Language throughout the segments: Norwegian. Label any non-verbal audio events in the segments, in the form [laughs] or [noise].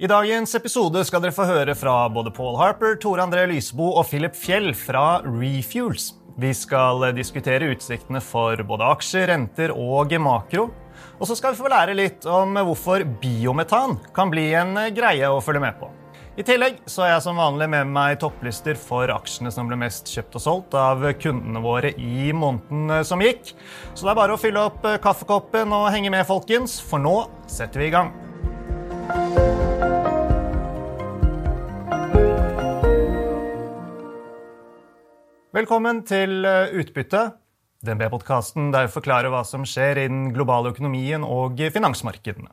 I dagens episode skal dere få høre fra både Paul Harper, Tore André Lysbo og Philip Fjell fra Refuels. Vi skal diskutere utsiktene for både aksjer, renter og makro. Og så skal vi få lære litt om hvorfor biometan kan bli en greie å følge med på. I tillegg så har jeg som vanlig med meg topplister for aksjene som ble mest kjøpt og solgt av kundene våre i måneden som gikk. Så det er bare å fylle opp kaffekoppen og henge med, folkens, for nå setter vi i gang. Velkommen til Utbytte, DNB-podkasten der vi forklarer hva som skjer i den globale økonomien og finansmarkedene.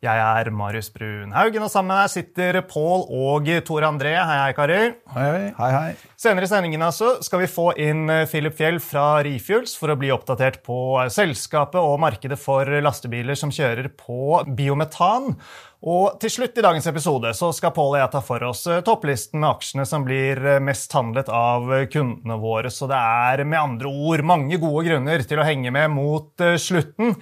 Jeg er Marius Brun Haugen, og sammen med meg sitter Pål og Tore André. Hei, hei, karer. Hei, hei. hei, Senere i sendingen altså skal vi få inn Philip Fjell fra Refuels for å bli oppdatert på selskapet og markedet for lastebiler som kjører på biometan. Og til slutt i dagens episode så skal Pål og jeg ta for oss topplisten med aksjene som blir mest handlet av kundene våre. Så det er med andre ord mange gode grunner til å henge med mot slutten.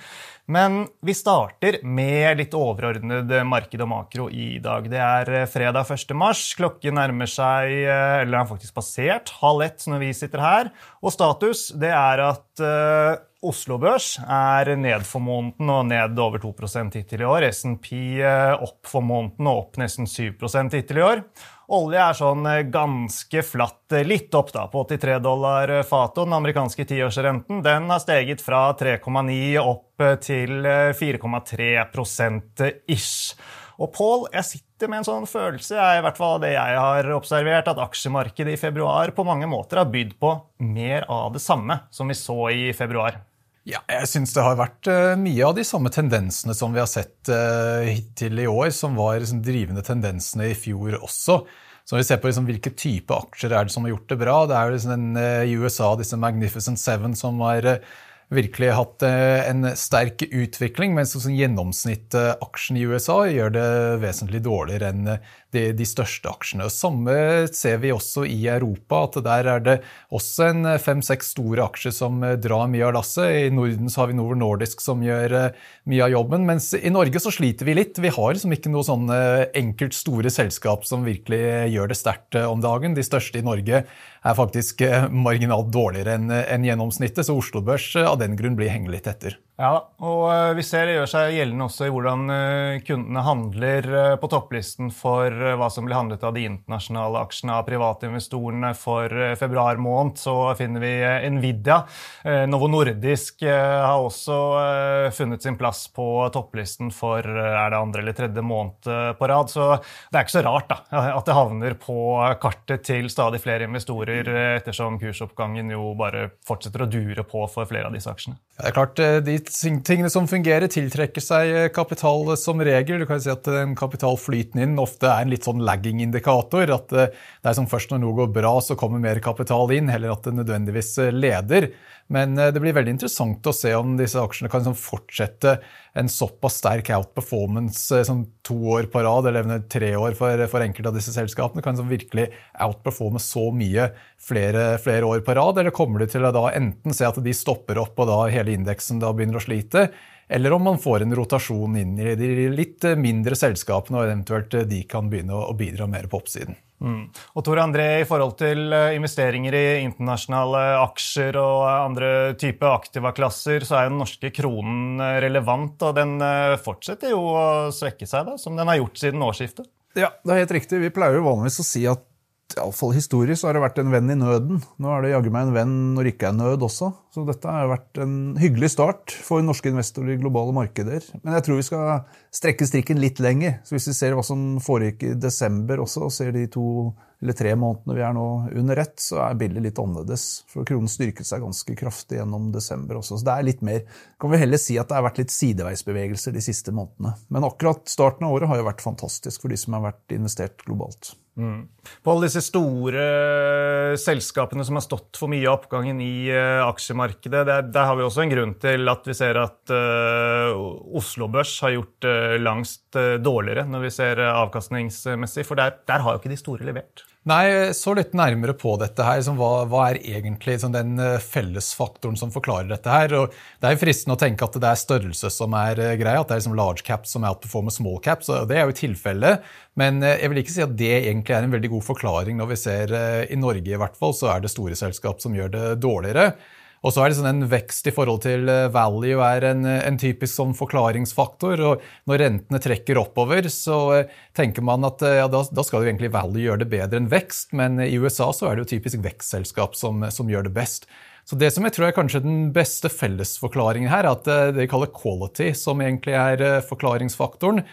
Men vi starter med litt overordnet marked og makro i dag. Det er fredag 1. mars. Klokken nærmer seg, eller er faktisk passert, halv ett når vi sitter her. Og status det er at uh, Oslo Børs er ned for måneden og ned over 2 hittil i år. SMP opp for måneden og opp nesten 7 hittil i år. Olje er sånn ganske flatt, litt opp da, på 83 dollar fatet. Den amerikanske tiårsrenten den har steget fra 3,9 opp til 4,3% ish. Og Paul, jeg sitter med en sånn følelse, jeg, i hvert fall det jeg har observert, at aksjemarkedet i februar på mange måter har bydd på mer av det samme som vi så i februar. Ja, jeg syns det har vært uh, mye av de samme tendensene som vi har sett uh, hittil i år, som var liksom, drivende tendensene i fjor også. Så når vi ser på liksom, hvilke type aksjer er det som har gjort det bra, det er liksom den, uh, i USA disse Magnificent Seven som har virkelig hatt en sterk utvikling, mens sånn gjennomsnittaksjen i USA gjør det vesentlig dårligere enn de, de, største aksjene. Samme ser vi også i Europa, at der er det også en fem-seks store aksjer som drar mye av lasset. I Norden har vi Novo Nordisk som gjør mye av jobben, mens i Norge så sliter vi litt. Vi har liksom ikke noe sånn enkelt store selskap som virkelig gjør det sterkt om dagen. De største i Norge er faktisk marginalt dårligere enn gjennomsnittet, så Oslo Børs av den grunn blir hengelig etter. Ja, og vi ser det gjør seg gjeldende også i hvordan kundene handler på topplisten for hva som blir handlet av de internasjonale aksjene av private investorene for februar måned. Så finner vi Nvidia. Novo Nordisk har også funnet sin plass på topplisten for er det andre eller tredje måned på rad. Så det er ikke så rart da, at det havner på kartet til stadig flere investorer, ettersom kursoppgangen jo bare fortsetter å dure på for flere av disse aksjene. Det er klart, De tingene som fungerer, tiltrekker seg kapital som regel. Du kan si at den kapitalflyten inn ofte er en litt sånn lagging-indikator. At det er som først når noe går bra, så kommer mer kapital inn, heller at det nødvendigvis leder. Men det blir veldig interessant å se om disse aksjene kan fortsette en såpass sterk outperformance som to år på rad, eller tre år for, for enkelte av disse selskapene. Kan virkelig outperforme så mye flere, flere, år på rad, eller kommer du til å enten se at de stopper opp og da hele indeksen da begynner å slite, eller om man får en rotasjon inn i de litt mindre selskapene, og eventuelt de kan begynne å bidra mer på oppsiden. Mm. Og Tor André, I forhold til investeringer i internasjonale aksjer og andre typer aktivaklasser, så er den norske kronen relevant, og den fortsetter jo å svekke seg, da, som den har gjort siden årsskiftet? Ja, det er helt riktig. Vi pleier jo vanligvis å si at iallfall historisk så har det vært en venn i nøden. Nå er det jaggu meg en venn når det ikke er nød også. Så dette har vært en hyggelig start for norske investorer i globale markeder. Men jeg tror vi skal strekke strikken litt lenger. Så hvis vi ser hva som foregikk i desember også, og ser de to eller tre månedene vi er nå under ett, så er bildet litt annerledes. For kronen styrket seg ganske kraftig gjennom desember også. Så det er litt mer Kan vi heller si at det har vært litt sideveisbevegelser de siste månedene. Men akkurat starten av året har jo vært fantastisk for de som har vært investert globalt. Mm. På alle disse store selskapene som har stått for mye av oppgangen i uh, aksjemarkedet, der, der, har vi også en grunn til at vi ser at uh, Oslo Børs har gjort uh, langst dårligere når vi ser avkastningsmessig, for der, der har jo ikke de store levert. Nei, så litt nærmere på dette her. Som hva, hva, er egentlig som den eh, fellesfaktoren som forklarer dette her? Og det er jo fristende å tenke at det er størrelse som er eh, greia, at det er liksom large caps som outperformer small caps. og Det er jo tilfellet. Men eh, jeg vil ikke si at det egentlig er en veldig god forklaring når vi ser i Norge i hvert fall, så er det store selskap som gjør det dårligere. Og så er det sånn En vekst i forhold til eh, value er en, en, typisk sånn forklaringsfaktor. og Når rentene trekker oppover, så eh, tenker man at eh, ja, da, da, skal jo egentlig value gjøre det bedre enn vekst, men i USA så er det jo typisk vekstselskap som, som gjør det best. Så Det som jeg tror er kanskje den beste fellesforklaringen her, er at det de kaller quality, som egentlig er forklaringsfaktoren.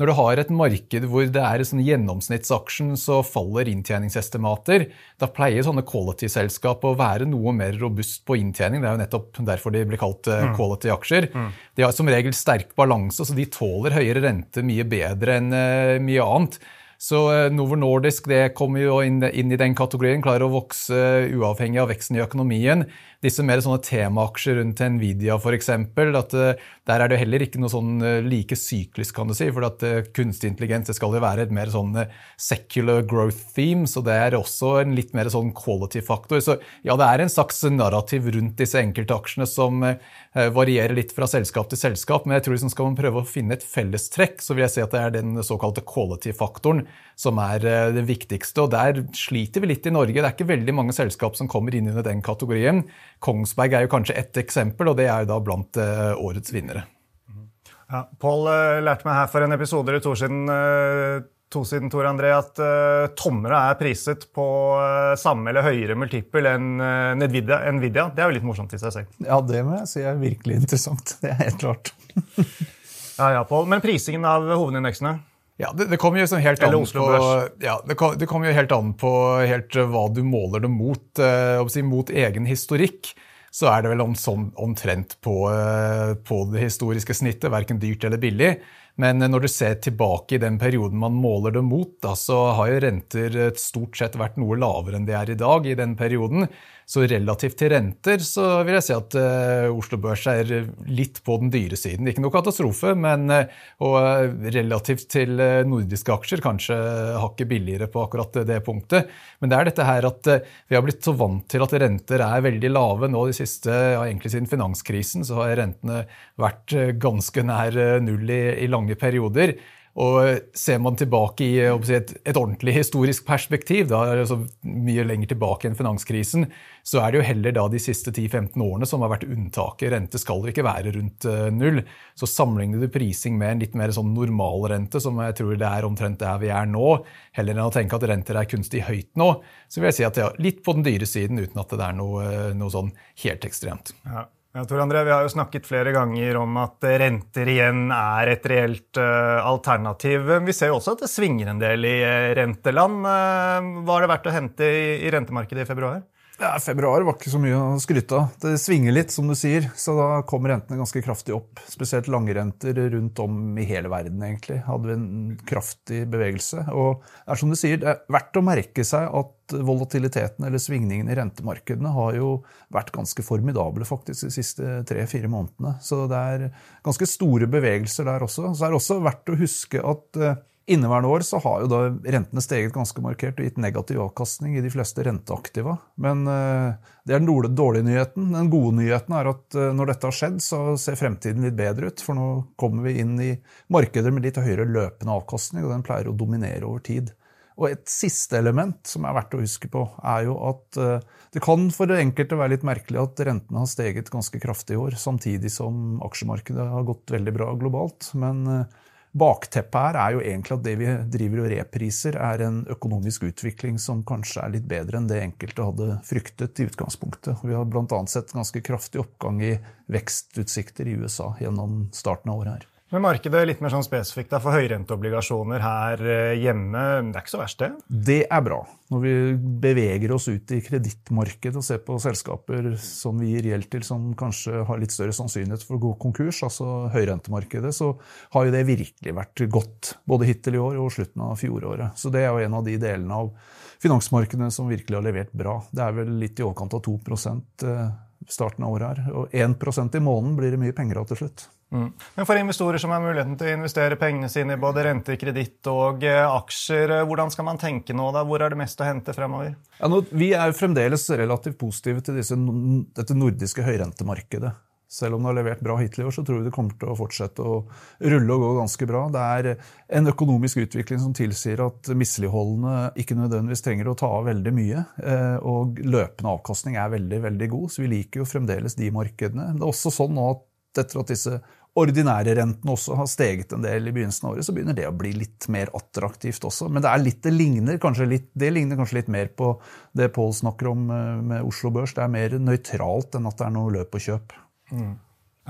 Når du har et marked hvor det er sånn gjennomsnittsaksjen, så faller inntjeningsestimater. Da pleier sånne quality-selskap å være noe mer robust på inntjening. Det er jo nettopp derfor de blir kalt eh, mm. quality-aksjer. Mm. De har som regel sterk balanse, så de tåler høyere rente mye bedre enn eh, mye annet. Så eh, Novo Nordisk det kommer jo inn, inn, i den kategorien, klarer å vokse uavhengig av veksten i økonomien disse mer sånne temaaksjer rundt Nvidia f.eks. uh, Der er det heller ikke noe sånn uh, like syklisk, kan du si. For at kunstig intelligens det skal jo være et mer sånn secular growth theme, så det er også en litt mer sånn quality-faktor. Så ja, det er en slags narrativ rundt disse enkelte aksjene som varierer litt fra selskap til selskap. Men jeg tror liksom skal man prøve å finne et fellestrekk, så vil jeg si at det er den såkalte quality-faktoren som er det viktigste. Og der sliter vi litt i Norge. Det er ikke veldig mange selskap som kommer inn under den kategorien. Kongsberg er jo kanskje ett eksempel, og det er jo da blant uh, årets vinnere. Ja, Pål uh, lærte meg her for en episode eller to siden, to siden Tor André, at uh, Tomra er priset på samme eller høyere multiple enn Nvidia, Nvidia. Det er jo litt morsomt i seg selv. Ja, det må jeg si er virkelig interessant. Det er helt klart. [laughs] ja, ja, Pål. Men prisingen av hovedindeksene? Ja, det, det kommer jo sånn helt an på, ja, det, kom, det kommer jo helt an på helt eh, hva du måler det mot. Eh, si, mot egen historikk så er det vel om, sånn, omtrent på, eh, på, det historiske snittet, verken dyrt eller billig. Men når du ser tilbake i den perioden man måler det mot, da, så har jo renter stort sett vært noe lavere enn de er i dag i den perioden. Så relativt til renter så vil jeg si at uh, Oslo Børs er litt på den dyre siden. Ikke noe katastrofe, men uh, og relativt til uh, nordiske aksjer kanskje hakket billigere på akkurat det punktet. Men det er dette her at vi har blitt så vant til at renter er veldig lave nå de siste, ja, egentlig siden finanskrisen, så har rentene vært ganske nær null i, i lange perioder. Og Ser man tilbake i et, et ordentlig historisk perspektiv, da, altså mye lenger tilbake enn finanskrisen, så er det jo heller da de siste 10-15 årene som har vært unntaket. Rente skal jo ikke være rundt uh, null. Så sammenligner du prising med en litt mer sånn normalrente, som jeg tror det er omtrent der vi er nå, heller enn å tenke at renter er kunstig høyt nå, så vil jeg si at ja, litt på den dyre siden, uten at det er noe, noe sånn helt ekstremt. Ja. Ja, Tor André, Vi har jo snakket flere ganger om at renter igjen er et reelt uh, alternativ. Vi ser jo også at det svinger en del i uh, renteland. Uh, hva har det vært å hente i, i rentemarkedet i februar? Ja, Februar var ikke så mye å skryte av. Det svinger litt, som du sier. Så da kom rentene ganske kraftig opp. Spesielt langrenter rundt om i hele verden, egentlig. Hadde vi en kraftig bevegelse. Og det er som du sier, det er verdt å merke seg at volatiliteten eller svingningen i rentemarkedene har jo vært ganske formidable faktisk de siste tre-fire månedene. Så det er ganske store bevegelser der også. Så er det også verdt å huske at eh, Inneværende år så har jo da rentene steget ganske markert og gitt negativ avkastning i de fleste renteaktiva. Men uh, det er den dårlige nyheten. Den gode nyheten er at uh, når dette har skjedd, så ser fremtiden litt bedre ut. For nå kommer vi inn i markeder med litt høyere løpende avkastning, og den pleier å dominere over tid. Og et siste element som er verdt å huske på, er jo at uh, det kan for det enkelte være litt merkelig at rentene har steget ganske kraftig i år, samtidig som aksjemarkedet har gått veldig bra globalt. Men Bakteppet her er jo egentlig at det vi driver og repriser, er en økonomisk utvikling som kanskje er litt bedre enn det enkelte hadde fryktet i utgangspunktet. Vi har bl.a. sett ganske kraftig oppgang i vekstutsikter i USA gjennom starten av året her. Men markedet litt mer sånn spesifikt for høyrenteobligasjoner her eh, hjemme, det er ikke så verst, det? Det er bra. Når vi beveger oss ut i kredittmarkedet og ser på selskaper som vi gir gjeld til, som kanskje har litt større sannsynlighet for å gå konkurs, altså høyrentemarkedet, så har jo det virkelig vært godt. Både hittil i år og slutten av fjoråret. Så det er jo en av de delene av finansmarkedene som virkelig har levert bra. Det er vel litt i overkant av 2 eh, starten av året her. Og 1% i måneden blir det mye penger av til slutt. Mm. Men for investorer som har muligheten til å investere pengene sine i både rente, kreditt og eh, aksjer, eh, hvordan skal man tenke nå? da? Hvor er det mest å hente fremover? Ja, nå, vi er fremdeles relativt positive til disse, dette nordiske høyrentemarkedet. Selv om det har levert bra hittil i år, så tror vi det kommer til å fortsette å rulle og gå ganske bra. Det er en økonomisk utvikling som tilsier at misligholdene ikke nødvendigvis trenger å ta av veldig mye. Eh, og løpende avkastning er veldig veldig god, så vi liker jo fremdeles de markedene. Det er også sånn nå at etter at disse ordinære rentene også har steget en del i begynnelsen av året, så begynner det å bli litt mer attraktivt også. Men det, litt, det, ligner, litt, det ligner, kanskje litt, mer på det Pål snakker om eh, med Oslo Børs. Det er mer nøytralt enn at det er noe løp og kjøp. Mm.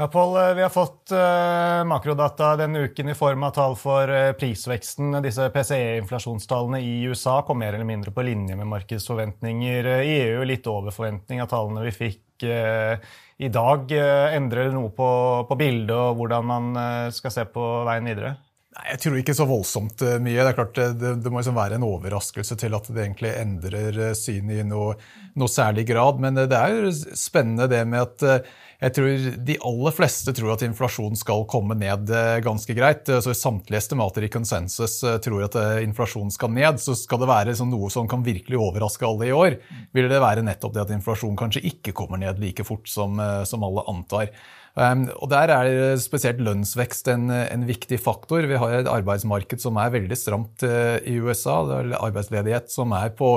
Ja, Paul, eh, vi har fått uh, makrodata denne uken i form av tall for uh, prisveksten. Disse PCE-inflasjonstallene i USA kom mer eller mindre på linje med markedsforventninger. I EU litt over forventning av tallene vi fikk i dag. Endrer det noe på, på bildet og hvordan man skal se på veien videre? Nei, Jeg tror ikke så voldsomt mye. Det er klart det, det må liksom være en overraskelse til at det egentlig endrer synet i noe, noe særlig grad. Men det er spennende det med at jeg tror De aller fleste tror at inflasjonen skal komme ned eh, ganske greit. Så Samtlige estimater i konsensus eh, tror at eh, inflasjonen skal ned. Så skal det være sånn noe som kan virkelig overraske alle i år, vil det være nettopp det at inflasjonen kanskje ikke kommer ned like fort som, som alle antar. Um, og Der er spesielt lønnsvekst en, en, viktig faktor. Vi har et arbeidsmarked som er veldig stramt i USA. Det er arbeidsledighet som er på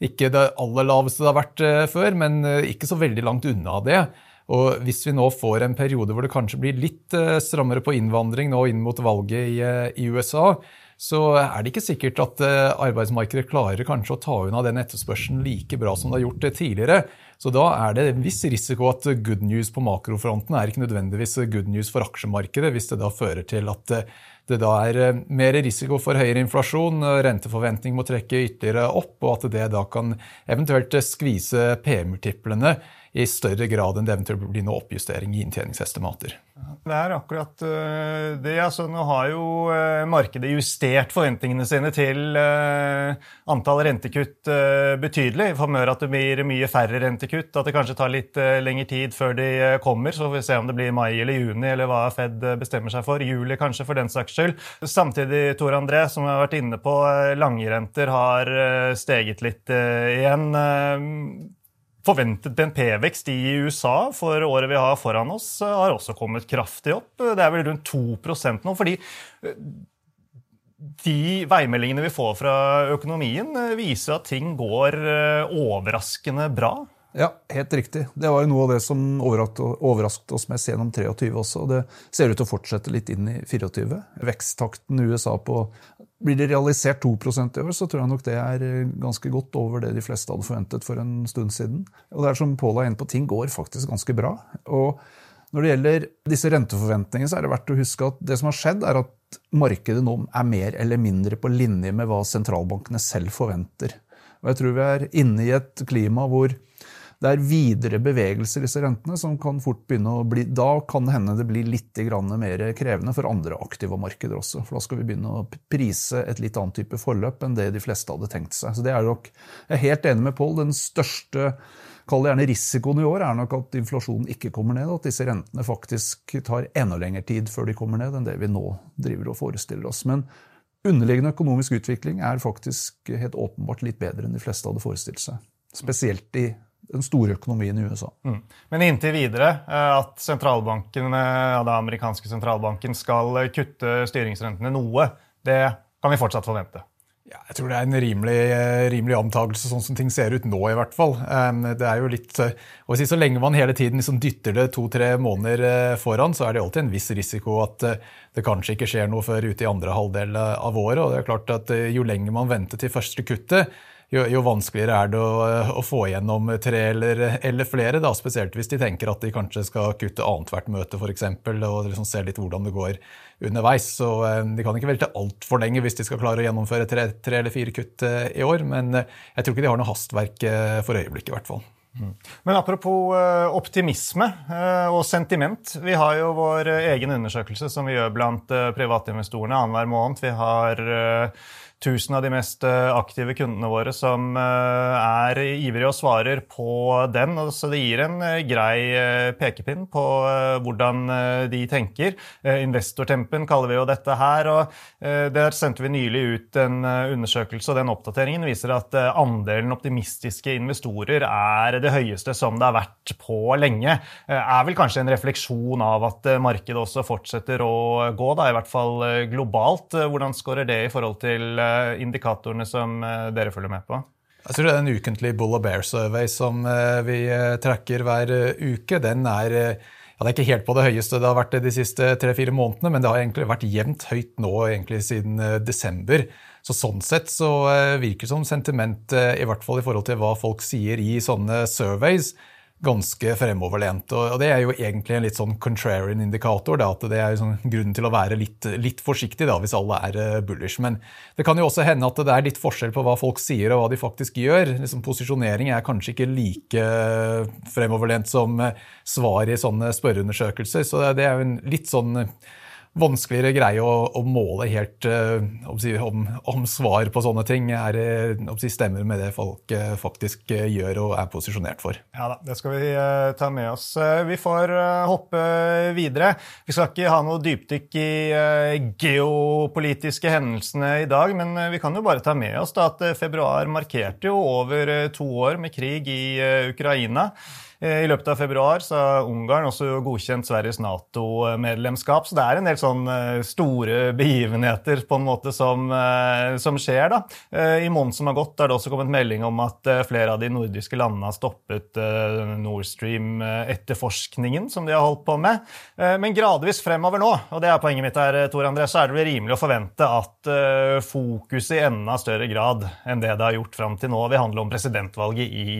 ikke det aller laveste det har vært før, men ikke så veldig langt unna det. Og hvis vi nå får en periode hvor det kanskje blir litt eh, strammere på innvandring nå inn mot valget i, eh, i USA, så er det ikke sikkert at eh, arbeidsmarkedet klarer kanskje å ta unna den etterspørselen like bra som det har gjort tidligere. Så da er det en viss risiko at good news på makrofronten er ikke nødvendigvis good news for aksjemarkedet, hvis det da fører til at det da er mer risiko for høyere inflasjon, renteforventning må trekke ytterligere opp, og at det da kan eventuelt skvise PM-multiplene i større grad enn det eventuelt blir noe oppjustering i inntjeningsestimater. Det er akkurat eh, det. altså Nå har jo eh, markedet justert forventningene sine til eh, antall rentekutt betydelig. I formør at det blir mye færre rentekutt, at det kanskje tar litt lengre tid før de kommer. Så får vi se om det blir mai eller juni, eller hva Fed bestemmer seg for. Juli kanskje, for den saks skyld. Samtidig, Tor André, som vi har vært inne på, langrenter har steget litt igjen forventet BNP-vekst i USA for året vi har foran oss, eh, har også kommet kraftig opp. Det er vel rundt 2% nå. fordi eh, de veimeldingene vi får fra økonomien, eh, viser at ting går overraskende bra. Ja, helt riktig. Det var jo noe av det som overrasket oss mest gjennom 23 også. og Det ser ut til å fortsette litt inn i 24. Veksttakten i USA på blir det realisert 2 i år, så tror jeg nok det er eh, ganske godt over det de fleste hadde forventet for en stund siden. Og det er som Paul er inne på, ting går faktisk ganske bra. Og når det gjelder disse renteforventningene, så er det verdt å huske at det som har skjedd, er at markedet nå er mer eller mindre på linje med hva sentralbankene selv forventer. Og jeg tror vi er inne i et klima hvor det er videre bevegelser i disse rentene som kan fort begynne å bli Da kan det hende det blir litt mer krevende for andre aktive markeder også. For da skal vi begynne å prise et litt annet type forløp enn det de fleste hadde tenkt seg. Så det er nok, Jeg er helt enig med Pål. Den største Kall det gjerne risikoen i år er nok at inflasjonen ikke kommer ned, at disse rentene faktisk tar enda lengre tid før de kommer ned enn det vi nå driver og forestiller oss. Men underliggende økonomisk utvikling er faktisk helt åpenbart litt bedre enn de fleste hadde forestilt seg. Spesielt i den store økonomien i USA. Mm. Men inntil videre eh, at sentralbanken, ja, den amerikanske sentralbanken skal kutte styringsrentene noe, det kan vi fortsatt forvente. Ja, jeg tror det er en rimelig, eh, rimelig antakelse, sånn som ting ser ut nå i hvert fall. Det er jo litt, og Så lenge man hele tiden liksom dytter det to-tre måneder foran, så er det alltid en viss risiko at det kanskje ikke skjer noe før ute i andre halvdel av året. og det er klart at Jo lenger man venter til første kuttet, jo, jo, vanskeligere er det å, å få igjennom tre eller, eller, flere. Da, spesielt hvis de tenker at de kanskje skal kutte annethvert møte f.eks. Og liksom se litt hvordan det går underveis. Så eh, De kan ikke velte altfor lenge hvis de skal klare å gjennomføre tre, tre eller fire kutt eh, i år. Men eh, jeg tror ikke de har noe hastverk for øyeblikket. i hvert fall. Men apropos optimisme og sentiment. Vi har jo vår egen undersøkelse som vi gjør blant privatinvestorene annenhver måned. Vi har 1000 av de mest eh, aktive kundene våre som eh, er ivrige og svarer på den. Så det gir en eh, grei pekepinn på hvordan de tenker. Investortempen kaller vi jo dette her. og Der sendte vi nylig ut en undersøkelse, og den oppdateringen viser at andelen optimistiske investorer er det høyeste som det har vært på lenge. Er vel kanskje en refleksjon av at markedet også fortsetter å gå, da, i hvert fall globalt. Hvordan skårer det i forhold til indikatorene som eh, dere følger med på? Jeg tror det er En ukentlig Bull og Bear Survey som eh, vi tracker hver uke, den er ja, Det er ikke helt på det høyeste det har vært de siste tre-fire månedene, men det har egentlig vært jevnt høyt nå egentlig siden desember. Så Sånn sett så virker det som sentiment, i hvert fall i forhold til hva folk sier i sånne surveys, ganske fremoverlent. Og det er jo egentlig en litt sånn contrarian indikator. Da, at det er sånn grunnen til å være litt, litt forsiktig da, hvis alle er eh, bullish. Men det kan jo også hende at det er litt forskjell på hva folk sier og hva de faktisk gjør. Liksom, posisjonering er kanskje ikke like eh, fremoverlent som eh, svar i sånne spørreundersøkelser. Så det er jo en litt sånn vanskeligere greie å, å måle helt uh, om, om, svar på sånne ting er, uh, stemmer med det folk uh, faktisk gjør og er posisjonert for. Ja da, det skal vi ta med oss. vi får hoppe videre. Vi skal ikke ha noe dypdykk i geopolitiske hendelsene i dag, men vi kan jo bare ta med oss da, at februar markerte jo over to år med krig i Ukraina. Eh, I løpet av februar så har Ungarn også godkjent Sveriges Nato-medlemskap. Så det er en del sånne eh, store begivenheter på en måte som, eh, som skjer. da. I måneden som har gått, er det også kommet melding om at flere av de nordiske landene har stoppet Nord Stream-etterforskningen som de har holdt på med. Men gradvis fremover nå, og det er poenget mitt her, Tor André, så er det vel rimelig å forvente at fokuset i enda større grad enn det det har gjort fram til nå, vil handle om presidentvalget i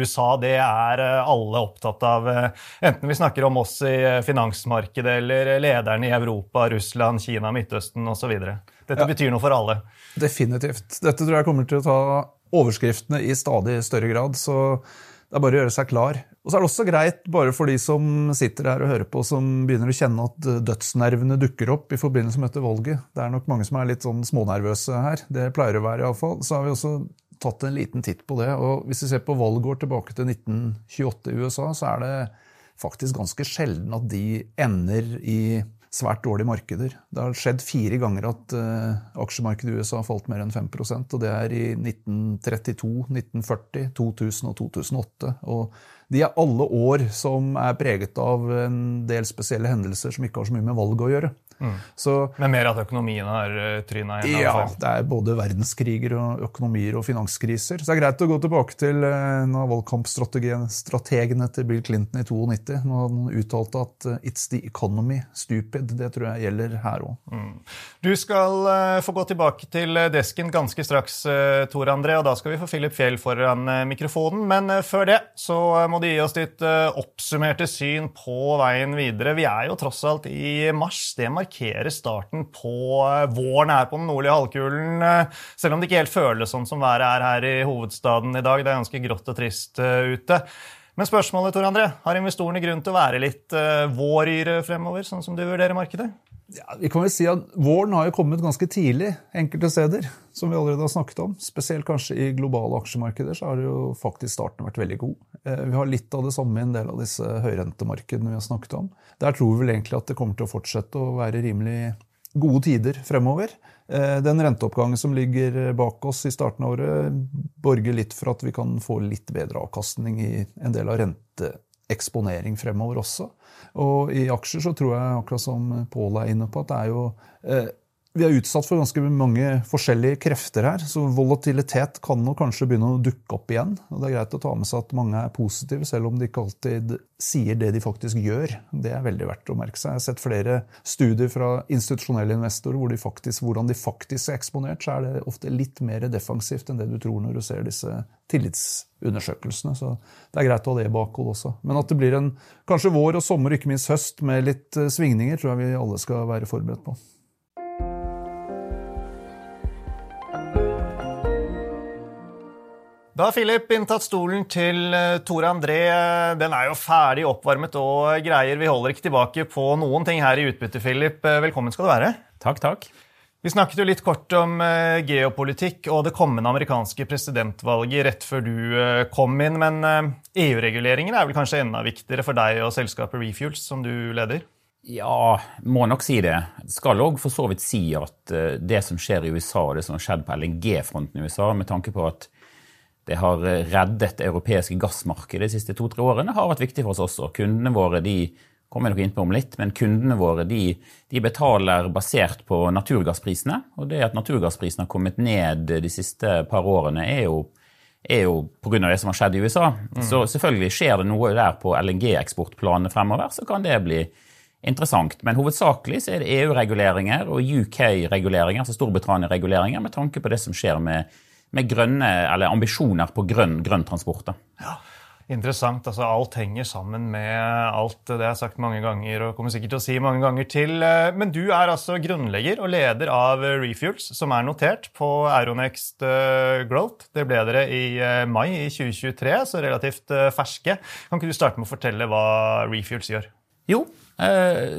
USA. Det er alle alle opptatt av, eh, enten vi snakker om oss i eh, finansmarkedet eller lederne i Europa, Russland, Kina, Midtøsten osv. Dette ja. betyr noe for alle. Definitivt. Dette tror jeg kommer til å ta overskriftene i stadig større grad. så det er bare å gjøre seg klar. Og så er det også greit, bare for de som sitter her og hører på, som begynner å kjenne at dødsnervene dukker opp i forbindelse med dette valget. Det er nok mange som er litt sånn smånervøse her. Det pleier å være, iallfall. Så har vi også tatt en liten titt på det. og Hvis vi ser på valgår tilbake til 1928 i USA, så er det faktisk ganske sjelden at de ender i svært dårlige markeder. Det har skjedd fire ganger at uh, aksjemarkedet i USA har falt mer enn 5% og det er i 1932, 1940, 2000 og 2008. Og de er alle år som er preget av en del spesielle hendelser som ikke har så mye med valget å gjøre. Mm. Så, Men mer at økonomien har eh, tryna igjen? Ja, det er både verdenskriger og økonomier og finanskriser. Så det er greit å gå tilbake til eh, en av valgkampstrategene til Bill Clinton i 92, når han uttalte at eh, 'it's the economy, stupid'. Det tror jeg gjelder her òg. Mm. Du skal få gå tilbake til desken ganske straks, Tor André, og da skal vi få Philip Fjell foran mikrofonen. Men før det så må du gi oss ditt oppsummerte syn på veien videre. Vi er jo tross alt i mars. Det markerer markere starten på eh, våren her på den nordlige halvkulen. Eh, selv om det ikke helt føles sånn som været er her i hovedstaden i dag. Det er ganske grått og trist eh, ute. Men spørsmålet, Tor André, har investorene grunn til å være litt våryre fremover, sånn som du vurderer markedet? Ja, vi kan vel si at Våren har jo kommet ganske tidlig enkelte steder, som vi allerede har snakket om. Spesielt kanskje i globale aksjemarkeder så har jo faktisk starten vært veldig god. Vi har litt av det samme i en del av disse høyrentemarkedene vi har snakket om. Der tror vi vel egentlig at det kommer til å fortsette å være rimelig gode tider fremover. Eh, den renteoppgangen som ligger bak oss i starten av året, borger litt for at vi kan få litt bedre avkastning i en del av renteeksponering fremover også. Og i aksjer så tror jeg, akkurat som Pål er inne på, at det er jo eh, vi er utsatt for ganske mange forskjellige krefter her, så volatilitet kan nok kanskje begynne å dukke opp igjen. og Det er greit å ta med seg at mange er positive, selv om de ikke alltid sier det de faktisk gjør. Det er veldig verdt å merke seg. Jeg har sett flere studier fra institusjonelle investorer hvor de faktisk, hvordan de faktisk er eksponert, så er det ofte litt mer defensivt enn det du tror når du ser disse tillitsundersøkelsene. Så det er greit å ha det i bakhold også. Men at det blir en kanskje vår og sommer, ikke minst høst, med litt eh, svingninger, tror jeg vi alle skal være forberedt på. Da har Philip inntatt stolen til eh, Tore André. Den er jo ferdig oppvarmet og greier. Vi holder ikke tilbake på noen ting her i utbytte, Philip. Eh, velkommen skal du være. Takk, takk. Vi snakket jo litt kort om eh, geopolitikk og det kommende amerikanske presidentvalget rett før du kom inn, men EU-reguleringen er vel kanskje enda viktigere for deg og selskapet Refuels, som du leder? Ja, må nok si det. Skal òg for så vidt si at det som skjer i USA, og det som har skjedd på LNG-fronten i USA, med tanke på at det har reddet det europeiske gassmarkedet de siste to-tre årene, har vært viktig for oss også. Kundene våre de kommer jeg nok inn på om litt, men kundene våre de, de, betaler basert på naturgassprisene. Og det at naturgassprisene har kommet ned de siste par årene, er jo, er jo pga. det som har skjedd i USA. Mm. Så selvfølgelig skjer det noe der på LNG-eksportplanene fremover, så kan det bli interessant. Men hovedsakelig så er det EU-reguleringer og UK-reguleringer, altså Storbritannia-reguleringer, med tanke på det som skjer med med grønne, eller ambisjoner på grønn, grønn transport. Ja, Interessant. altså Alt henger sammen med alt. Det har jeg sagt mange ganger og kommer sikkert til å si mange ganger til. Men du er altså grunnlegger og leder av Refuels, som er notert på Aeronext eh, Growth. Det ble dere i eh, mai i 2023, så relativt eh, ferske. Kan ikke du starte med å fortelle hva Refuels gjør? Jo,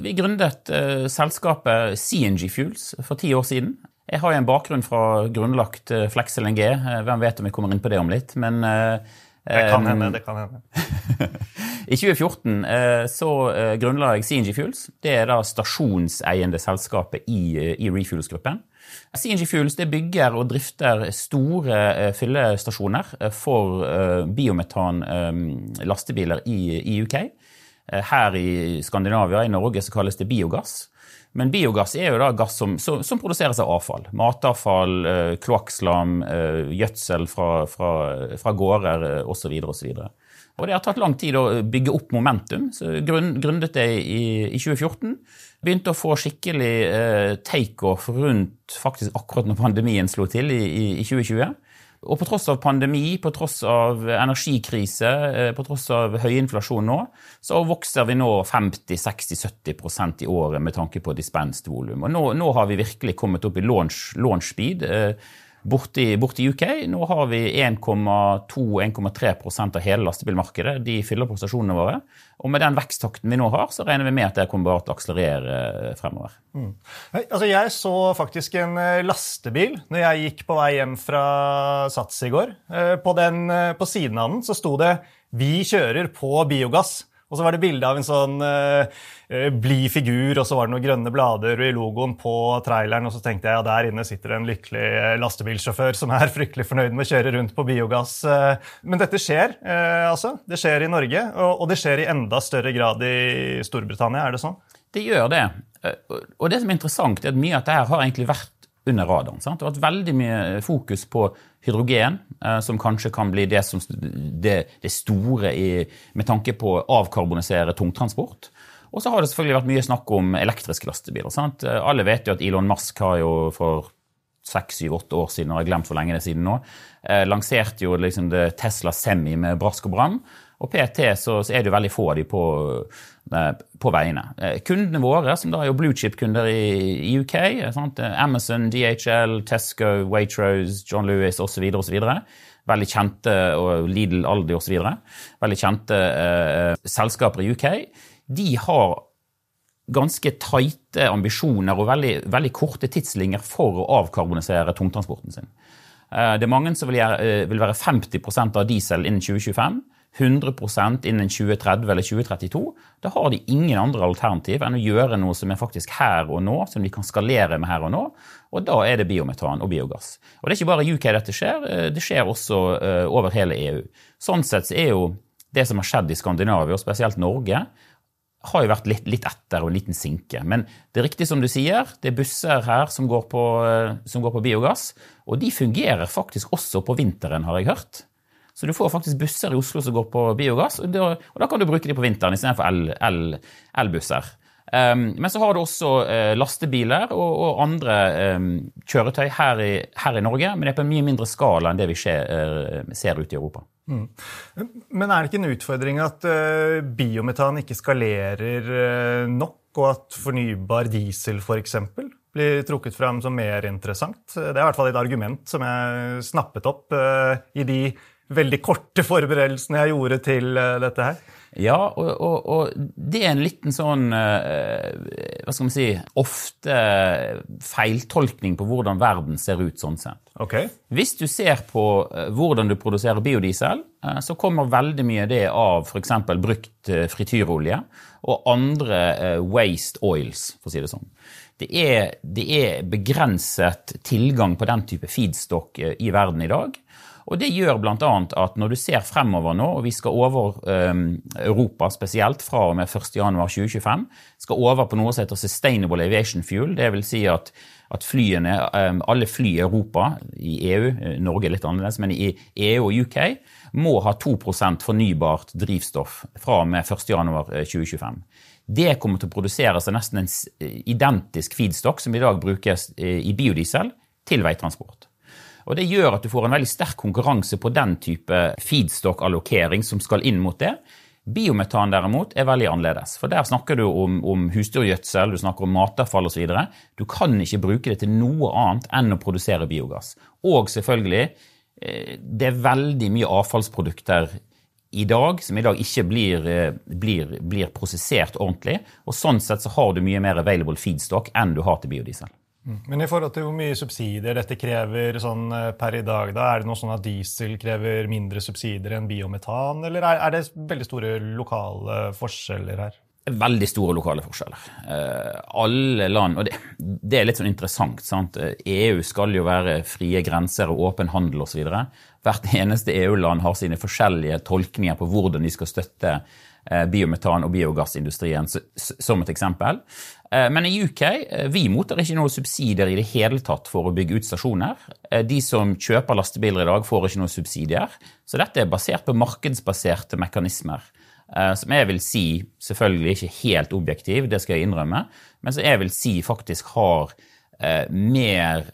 vi gründet selskapet CNG Fuels for ti år siden. Jeg har jo en bakgrunn fra grunnlagt eh, Flex LNG. Eh, hvem vet om vi kommer inn på det om litt, men eh, Det kan hende. det kan hende. [laughs] I 2014 så grunnla jeg CNG Fuels. Det er da stasjonseiende selskapet i, i Refuels-gruppen. CNG Fuels det bygger og drifter store fyllestasjoner for biometan lastebiler i, i UK. Her i Skandinavia, i Norge, så kalles det biogass. Men biogass er jo da gass som, som, som produseres av avfall. Matavfall, eh, kloakkslam, eh, gjødsel fra, fra, fra gårder eh, osv. osv. Og det har tatt lang tid å bygge opp momentum. så grunn, Grunnet det i, i, 2014. Begynte å få skikkelig eh, takeoff rundt faktisk akkurat når pandemien slo til i, i, i 2020. Og på tross av pandemi, på tross av energikrise, eh, på tross av høy inflasjon nå, så vokser vi nå 50-60-70% i året med tanke på dispensed volum. Og nå, nå, har vi virkelig kommet opp i launch, launch speed. Eh, Borti, borti UK nå har vi 1,2-1,3% av hele lastebilmarkedet. De fyller på stasjonene våre. Og med den veksttakten vi nå har, så regner vi med at det kommer bare til å akselerere eh, fremover. Mm. Altså, jeg så faktisk en eh, lastebil når jeg gikk på vei hjem fra Sats i går. Eh, på, den, på siden av den så sto det 'Vi kjører på biogass'. Og så var det bilde av en sånn uh, blid figur, og så var det noen grønne blader i logoen på traileren. Og så tenkte jeg ja, der inne sitter en lykkelig lastebilsjåfør som er [laughs] fryktelig fornøyd med å kjøre rundt på biogass. Men dette skjer, uh, altså. Det skjer i Norge, og, og det skjer i enda større grad i Storbritannia. Er det sånn? Det gjør det. Og det som er interessant, er at mye av dette har egentlig vært under radaren. Sant? Det har vært veldig mye fokus på hydrogen, eh, som kanskje kan bli det, som, det, det store i, med tanke på å avkarbonisere tungtransport. Og så har det selvfølgelig vært mye snakk om elektriske lastebiler. Sant? Alle vet jo at Elon Musk har jo for seks, syv, åtte år siden, og har glemt hvor lenge det er siden nå, eh, lanserte jo liksom Tesla Semi med brask og bram. Og PT så, så, er det jo veldig få av de på, på veiene. Kundene våre, som da er jo bluechip-kunder i, i, UK, sant? Amazon, DHL, Tesco, Waitrose, John Lewis osv. osv. Veldig kjente, og Lidl, Aldi osv. Veldig kjente eh, selskaper i UK. De har ganske tighte ambisjoner og veldig, veldig korte tidslinjer for å avkarbonisere tungtransporten sin. Eh, det er mange som vil, gjøre, eh, vil være 50% av diesel innen 2025. 100% innen 2030 eller 2032, da har de ingen andre alternativ enn å gjøre noe som er faktisk her og nå, som de kan skalere med her og nå. Og da er det biometan og biogass. Og det er ikke bare i UK dette skjer, eh, det skjer også eh, over hele EU. Sånn sett så er jo det som har skjedd i Skandinavia, og spesielt Norge, har jo vært litt, litt etter og en liten sinke. Men det er riktig som du sier, det er busser her som går på, eh, som går på biogass. Og de fungerer faktisk også på vinteren, har jeg hørt. Så du får faktisk busser i Oslo som går på biogass, og da, og da kan du bruke de på vinteren istedenfor elbusser. Um, men så har du også uh, lastebiler og, andre um, kjøretøy her i, her i, Norge, men det er på en mye mindre skala enn det vi ser, uh, ser ute i Europa. Mm. Men er det ikke en utfordring at uh, biometan ikke skalerer nok, og at fornybar diesel f.eks. blir trukket fram som mer interessant? Det er i hvert fall et argument som jeg snappet opp i de veldig korte forberedelsene jeg gjorde til uh, dette her. Ja, og, og, og, det er en liten sånn uh, Hva skal man si Ofte feiltolkning på hvordan verden ser ut sånn sett. Okay. Hvis du ser på uh, hvordan du produserer biodiesel, så kommer veldig mye av det av f.eks. brukt frityrolje og andre waste oils, for å si det sånn. Det er, det er begrenset tilgang på den type feedstock i verden i dag. Og Det gjør bl.a. at når du ser fremover nå, og vi skal over um, Europa spesielt fra og med 1.1.2025, skal over på noe som heter Sustainable Aviation Fuel. Det vil si at, at flyene, um, alle fly i Europa, i EU, eh, Norge er litt annerledes, men i EU og UK, må ha 2% fornybart drivstoff fra og med 1.1.2025. Det kommer til å produseres av nesten en identisk feedstock som i dag brukes i biodiesel, til veitransport. Og Det gjør at du får en veldig sterk konkurranse på den type feedstock-allokering som skal inn mot det. Biometan derimot er veldig annerledes. For Der snakker du om, om husdyrgjødsel, du snakker om matavfall osv. Du kan ikke bruke det til noe annet enn å produsere biogass. Og selvfølgelig, eh, det er veldig mye avfallsprodukter i dag som i dag ikke blir, eh, blir, blir prosessert ordentlig. Og Sånn sett så har du mye mer available feedstock enn du har til biodiesel. Men i forhold til hvor mye subsidier dette krever sånn eh, per i dag, da, er det noe sånn at diesel krever mindre subsidier enn biometan, eller er, er det veldig store lokale forskjeller her? Veldig store lokale forskjeller. Uh, alle land Og det, det, er litt sånn interessant. sant? EU skal jo være frie grenser og åpen handel osv. Hvert eneste EU-land har sine forskjellige tolkninger på hvordan de skal støtte uh, biometan- og biogassindustrien, som et eksempel. Eh, men i UK eh, vi mottar ikke noen subsidier i det hele tatt for å bygge ut stasjoner. Eh, de som kjøper lastebiler i dag, får ikke noen subsidier. Så dette er basert på markedsbaserte mekanismer. Som jeg vil si, selvfølgelig ikke helt objektiv, det skal jeg innrømme, men som jeg vil si faktisk har mer,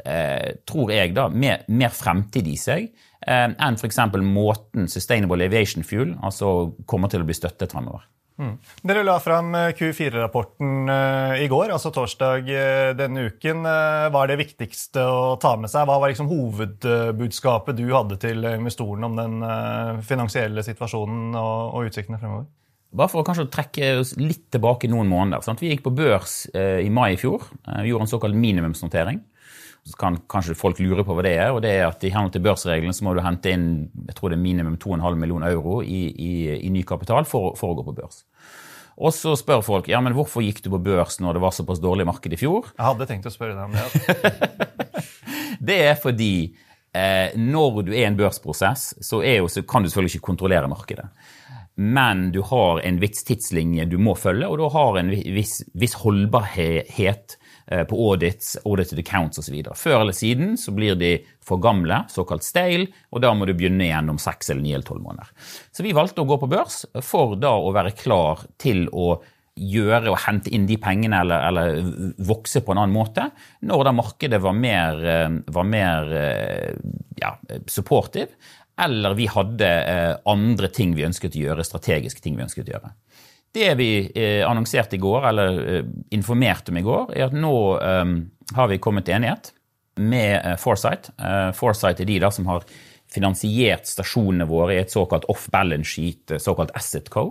tror jeg da, mer, mer fremtid i seg enn f.eks. måten Sustainable Aviation Fuel altså kommer til å bli støttet fremover. Mm. Dere la fram eh, Q4-rapporten uh, i går, altså torsdag uh, denne uken. Hva er det viktigste å ta med seg? Hva var liksom hovedbudskapet du hadde til investorene om den finansielle situasjonen og, utsiktene fremover? Bare for å kanskje trekke oss litt tilbake noen måneder. Sant? Vi gikk på børs i mai i fjor. vi gjorde en såkalt minimumsnotering. Kan kanskje folk lure på hva det er. og det er at I henhold til børsreglene så må du hente inn jeg tror det er minimum 2,5 millioner euro i, i, i, ny kapital for, for, å gå på børs. Og så spør folk ja, men hvorfor gikk du på børs når det var såpass dårlig marked i fjor. Jeg hadde tenkt å spørre deg om det. [laughs] det er fordi eh, når du er i en børsprosess, så, jo, så kan du selvfølgelig ikke kontrollere markedet men du har en viss tidslinje du må følge, og du har en viss, viss holdbarhet på audits, audited accounts osv. Før eller siden så blir de for gamle, såkalt stale, og da må du begynne igjen om seks eller ni eller tolv måneder. Så vi valgte å gå på børs for da å være klar til å gjøre og hente inn de pengene eller, eller vokse på en annen måte når da markedet var mer, eh, var mer eh, ja, supportive, eller vi hadde andre ting vi ønsket å gjøre, strategiske ting vi ønsket å gjøre. Det vi eh, annonserte i går, eller eh, informerte om i går, er at nå eh, har vi kommet til enighet med eh, Foresight. Foresight er de da som har finansiert stasjonene våre i et såkalt off-balance sheet, såkalt asset co.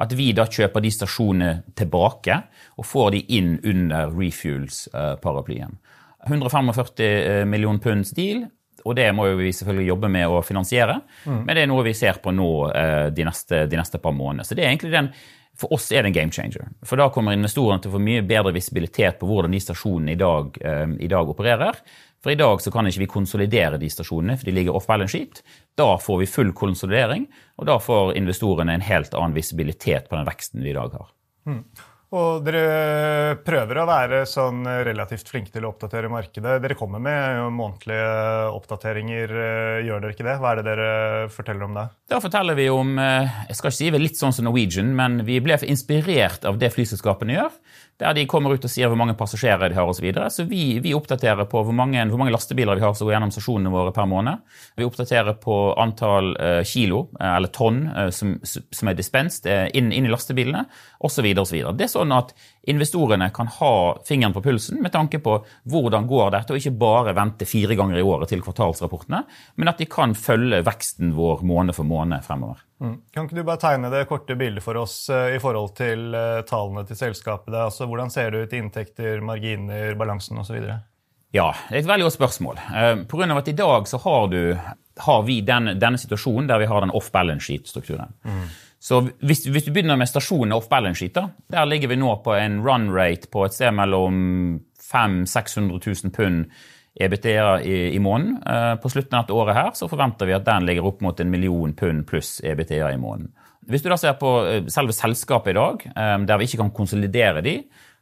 At vi da kjøper de stasjonene tilbake og får de inn under Refuels-paraplyen. 145 millioner punds deal, og det må vi selvfølgelig jobbe med å finansiere. Mm. Men det er noe vi ser på nå de neste, de neste par månedene. Så det er egentlig den for oss er det en game changer. For da kommer investorene til å få mye bedre visibilitet på hvordan de stasjonene i dag, um, i dag, opererer. For i dag så kan ikke vi konsolidere de stasjonene, for de ligger off balance sheet. Da får vi full konsolidering, og da får investorene en helt annen visibilitet på den veksten vi i dag har. Mm. Og dere prøver å være sånn relativt flinke til å oppdatere markedet. Dere kommer med månedlige oppdateringer, gjør dere ikke det? Hva er det dere forteller om det? Da forteller vi om eh, jeg skal ikke si vi er litt sånn som Norwegian, men vi ble inspirert av det flyselskapene gjør der de kommer ut og sier hvor mange passasjerer de har osv. Så, videre. så vi, vi, oppdaterer på hvor mange, hvor mange, lastebiler vi har som går gjennom stasjonene våre per måned. Vi oppdaterer på antall uh, kilo, uh, eller tonn, uh, som, som, er dispenst inn, inn, i lastebilene, osv. Det Det sånn at investorene kan ha fingeren på pulsen med tanke på hvordan går dette, og ikke bare vente fire ganger i året til kvartalsrapportene, men at de kan følge veksten vår måned for måned fremover. Mm. Kan ikke du bare tegne det korte bildet for oss uh, i forhold til uh, tallene til selskapet? Altså, hvordan ser det ut i inntekter, marginer, balansen osv.? Ja, det er et veldig godt spørsmål. Uh, på grunn av at I dag så har, du, har vi den, denne situasjonen der vi har den off balance sheet-strukturen. Mm. Så hvis, hvis, du begynner med stasjonen off balance sheet, da, der ligger vi nå på en run rate på et sted mellom 500 000-600 000 pund EBTA i, i måneden. Eh, på slutten av dette året her så forventer vi at den ligger opp mot en million pund pluss EBTA i måneden. Hvis du da ser på eh, selve selskapet i dag, eh, der vi ikke kan konsolidere de,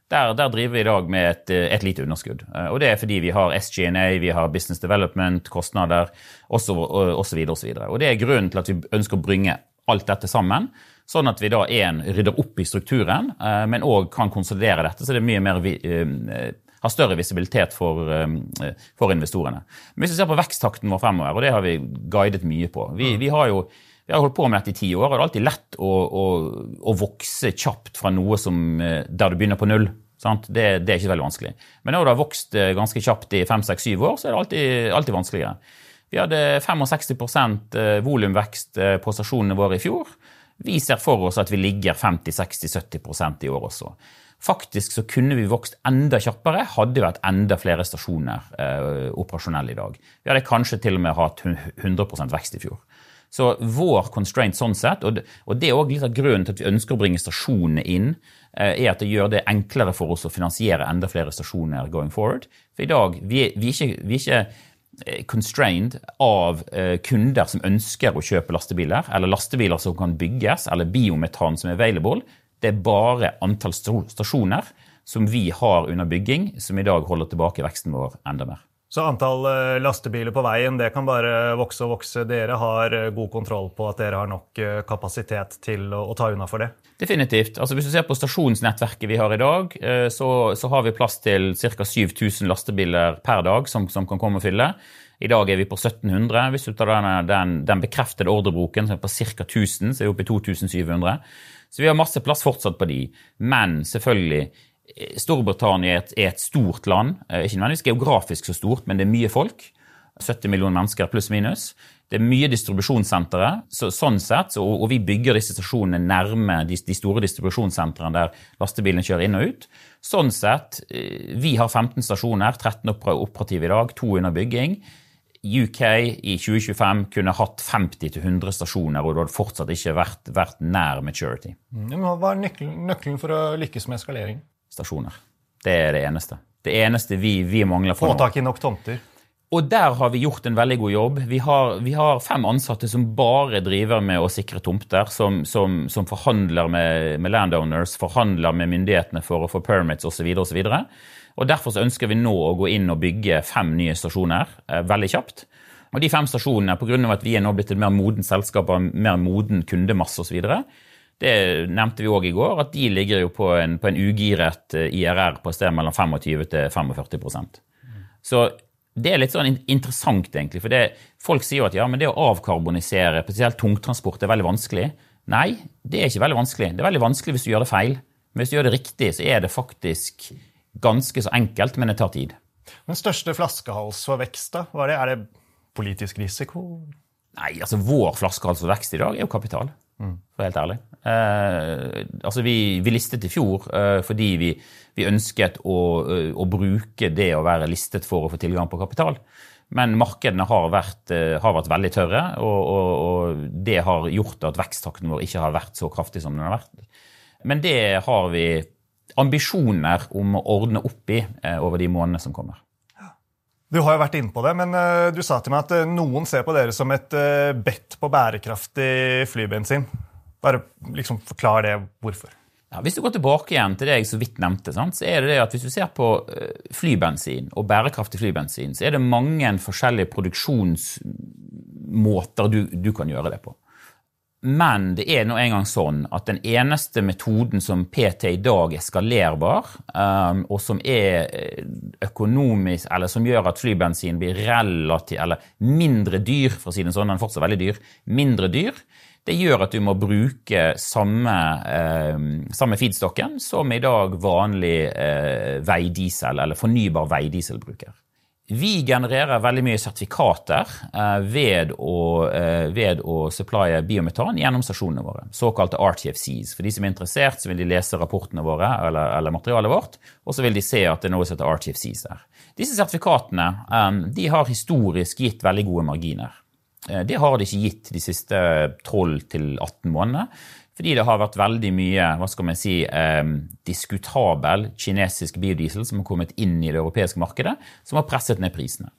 der, der, driver vi i dag med et, et, lite underskudd. Og Det er fordi vi har SG&A, vi har business development, kostnader osv. osv. Og det er grunnen til at vi ønsker å bringe alt dette sammen. Sånn at vi da en, rydder opp i strukturen, eh, men òg kan konsolidere dette. Så det er mye mer vi, har større visibilitet for, eh, for, investorene. Men hvis vi ser på veksttakten vår fremover, og det har vi guidet mye på Vi, vi har jo vi har holdt på med dette i ti år, og det er alltid lett å, å, å vokse kjapt fra noe som, der du begynner på null. Det, det, er ikke veldig vanskelig. Men når du har vokst ganske kjapt i fem, seks, syv år, så er det alltid, alltid vanskeligere. Vi hadde 65 eh, volumvekst eh, på stasjonene våre i fjor. Vi ser for oss at vi ligger 50-60-70% i år også. Faktisk så kunne vi vokst enda kjappere hadde vi hatt enda flere stasjoner eh, operasjonelle i dag. Vi hadde kanskje til og med hatt 100% vekst i fjor. Så vår constraint sånn sett, og det er også litt av grunnen til at vi ønsker å bringe stasjonene inn, eh, er at det gjør det enklere for oss å finansiere enda flere stasjoner going forward. For i dag, vi vi er ikke, vi er ikke constrained av eh, kunder som ønsker å kjøpe lastebiler, eller lastebiler som kan bygges, eller biometan som er available. Det er bare antall stasjoner som vi har under bygging, som i dag holder tilbake veksten vår enda mer. Så antall eh, lastebiler på veien det kan bare vokse og vokse. Dere har eh, god kontroll på at dere har nok eh, kapasitet til å, ta unna for det? Definitivt. Altså Hvis du ser på stasjonsnettverket vi har i dag, så, så har vi plass til ca. 7000 lastebiler per dag som, som, kan komme og fylle. I dag er vi på 1700. Hvis du tar den, den, den bekreftede ordrebroken, som er på ca. 1000, så er vi oppe i 2700. Så vi har masse plass fortsatt på de. Men selvfølgelig, Storbritannia er et, er et, stort land. Eh, ikke nødvendigvis geografisk så stort, men det er mye folk. 70 millioner mennesker pluss minus. Det er mye distribusjonssentre. Så, sånn sett, og, og, vi bygger disse stasjonene nærme de, de store distribusjonssentrene der lastebilene kjører inn og ut. Sånn sett, eh, vi har 15 stasjoner, 13 operative i dag, to under bygging. UK i 2025 kunne hatt 50-100 stasjoner, og det hadde fortsatt ikke vært, vært nær maturity. Mm, hva er nøkkelen, nøkkelen for å lykkes med eskalering? Stasjoner. Det er det eneste. Det eneste vi, vi mangler for nå. Få tak i nok tomter. Og der har vi gjort en veldig god jobb. Vi har, vi har fem ansatte som bare driver med å sikre tomter, som, som, som forhandler med, med, landowners, forhandler med myndighetene for å få permits osv. osv. Og derfor så ønsker vi nå å gå inn og bygge fem nye stasjoner eh, veldig kjapt. Og de fem stasjonene, pga. at vi er nå blitt et mer modent selskap og mer moden kundemasse osv., det nevnte vi òg i går, at de ligger jo på en, på en ugiret eh, IRR på et sted mellom 25 til 45% Så det er litt sånn interessant, egentlig. For det, folk sier jo at ja, men det å avkarbonisere, spesielt tungtransport, er veldig vanskelig. Nei, det er ikke veldig vanskelig. Det er veldig vanskelig hvis du gjør det feil. Men hvis du gjør det riktig, så er det faktisk ganske så enkelt, men det tar tid. Den største flaskehals for vekst, da? Hva er det? Er det politisk risiko? Nei, altså vår flaskehals for vekst i dag er jo kapital. Mm. For helt ærlig. Eh, altså vi, vi, listet i fjor eh, fordi vi, vi ønsket å, eh, å, bruke det å være listet for å få tilgang på kapital. Men markedene har vært, eh, har vært veldig tørre, og, og, og, det har gjort at veksttakten vår ikke har vært så kraftig som den har vært. Men det har vi ambisjoner om å ordne opp i eh, over de månedene som kommer. Du har jo vært inne på det, men uh, du sa til meg at uh, noen ser på dere som et uh, bedt på bærekraftig flybensin. Bare liksom forklar det hvorfor. Ja, hvis du går tilbake igjen til det jeg så vidt nevnte, sant, så er det det at hvis du ser på flybensin og bærekraftig flybensin, så er det mange forskjellige produksjonsmåter du, du kan gjøre det på. Men det er nå engang sånn at den eneste metoden som PT i dag er skalerbar, um, og som er eh, økonomisk, eller som gjør at flybensin blir relativt, eller mindre dyr, for å si det sånn, den er fortsatt veldig dyr, mindre dyr, Det gjør at du må bruke samme, eh, samme feedstokken som i dag vanlig eh, veidiesel, eller fornybar veidiesel bruker. Vi genererer veldig mye sertifikater eh, ved, å, eh, ved å supplye biometan gjennom stasjonene våre. Såkalte RTFCs. For de som er interessert, så vil de lese rapportene våre eller, eller materialet vårt, og så vil de se at det er noe som heter RTFCs der. Disse sertifikatene eh, de har historisk gitt veldig gode marginer. Det har de ikke gitt de siste 12-18 månedene. Fordi det har vært veldig mye hva skal man si, eh, diskutabel kinesisk biodiesel som har kommet inn i det europeiske markedet, som har presset ned prisene.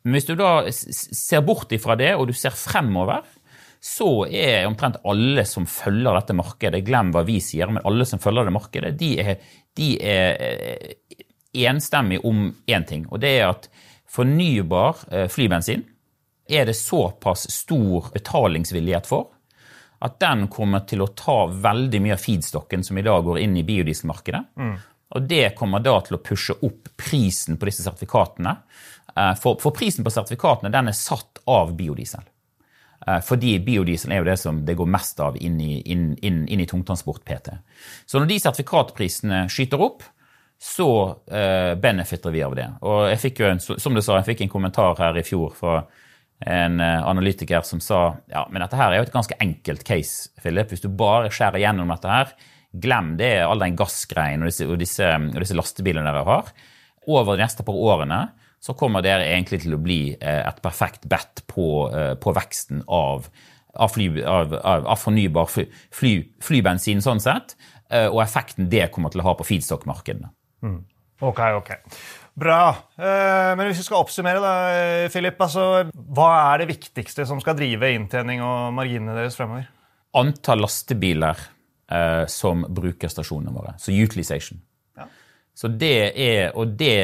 Men hvis du da ser bort ifra det, og du ser fremover, så er omtrent alle som følger dette markedet, glem hva vi sier, men alle som følger det markedet, de er, de er eh, enstemmige om én ting, og det er at fornybar eh, flybensin er det såpass stor betalingsvillighet for at den kommer til å ta veldig mye av feedstocken som i dag går inn i biodieselmarkedet. Mm. Og det kommer da til å pushe opp prisen på disse sertifikatene. Eh, for, for prisen på sertifikatene den er satt av biodiesel. Eh, fordi biodiesel er jo det som det går mest av inn i, inn, inn, inn i tungtransport PT. Så når de sertifikatprisene skyter opp, så uh, benefiter vi av det. Og jeg fikk jo en, som du sa, jeg fikk en kommentar her i fjor fra en eh, analytiker som sa ja, men dette her er jo et ganske enkelt case, Philip. Hvis du bare skjærer gjennom dette her, glem det, all den gassgreien og disse, og disse, og disse lastebilene dere har. Over de neste par årene så kommer dere egentlig til å bli eh, et perfekt bet på, eh, på veksten av, av, fly, av, av fornybar fly, fly, flybensin, sånn sett, og effekten det kommer til å ha på feedstock-markedene. Mm. Ok, ok. Bra. Eh, men hvis vi skal oppsummere, da, Philip, altså, hva er det viktigste som skal drive inntjening og marginene deres fremover? Antall lastebiler eh, som bruker stasjonene våre. Så utilization. Ja. Så det er, og det,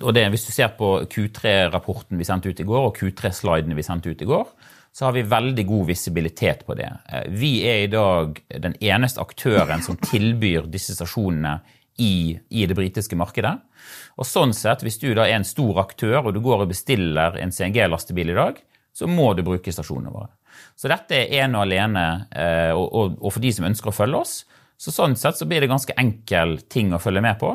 og det, Hvis du ser på Q3-rapporten vi sendte ut i går, og Q3-slidene vi sendte ut i går, så har vi veldig god visibilitet på det. Eh, vi er i dag den eneste aktøren som tilbyr disse stasjonene i, i det britiske markedet. Og sånn sett, Hvis du da er en stor aktør og du går og bestiller en CNG-lastebil i dag, så må du bruke stasjonene våre. Så dette er ene og alene, og, og, og, for de som ønsker å følge oss, så sånn sett så blir det ganske enkel ting å følge med på.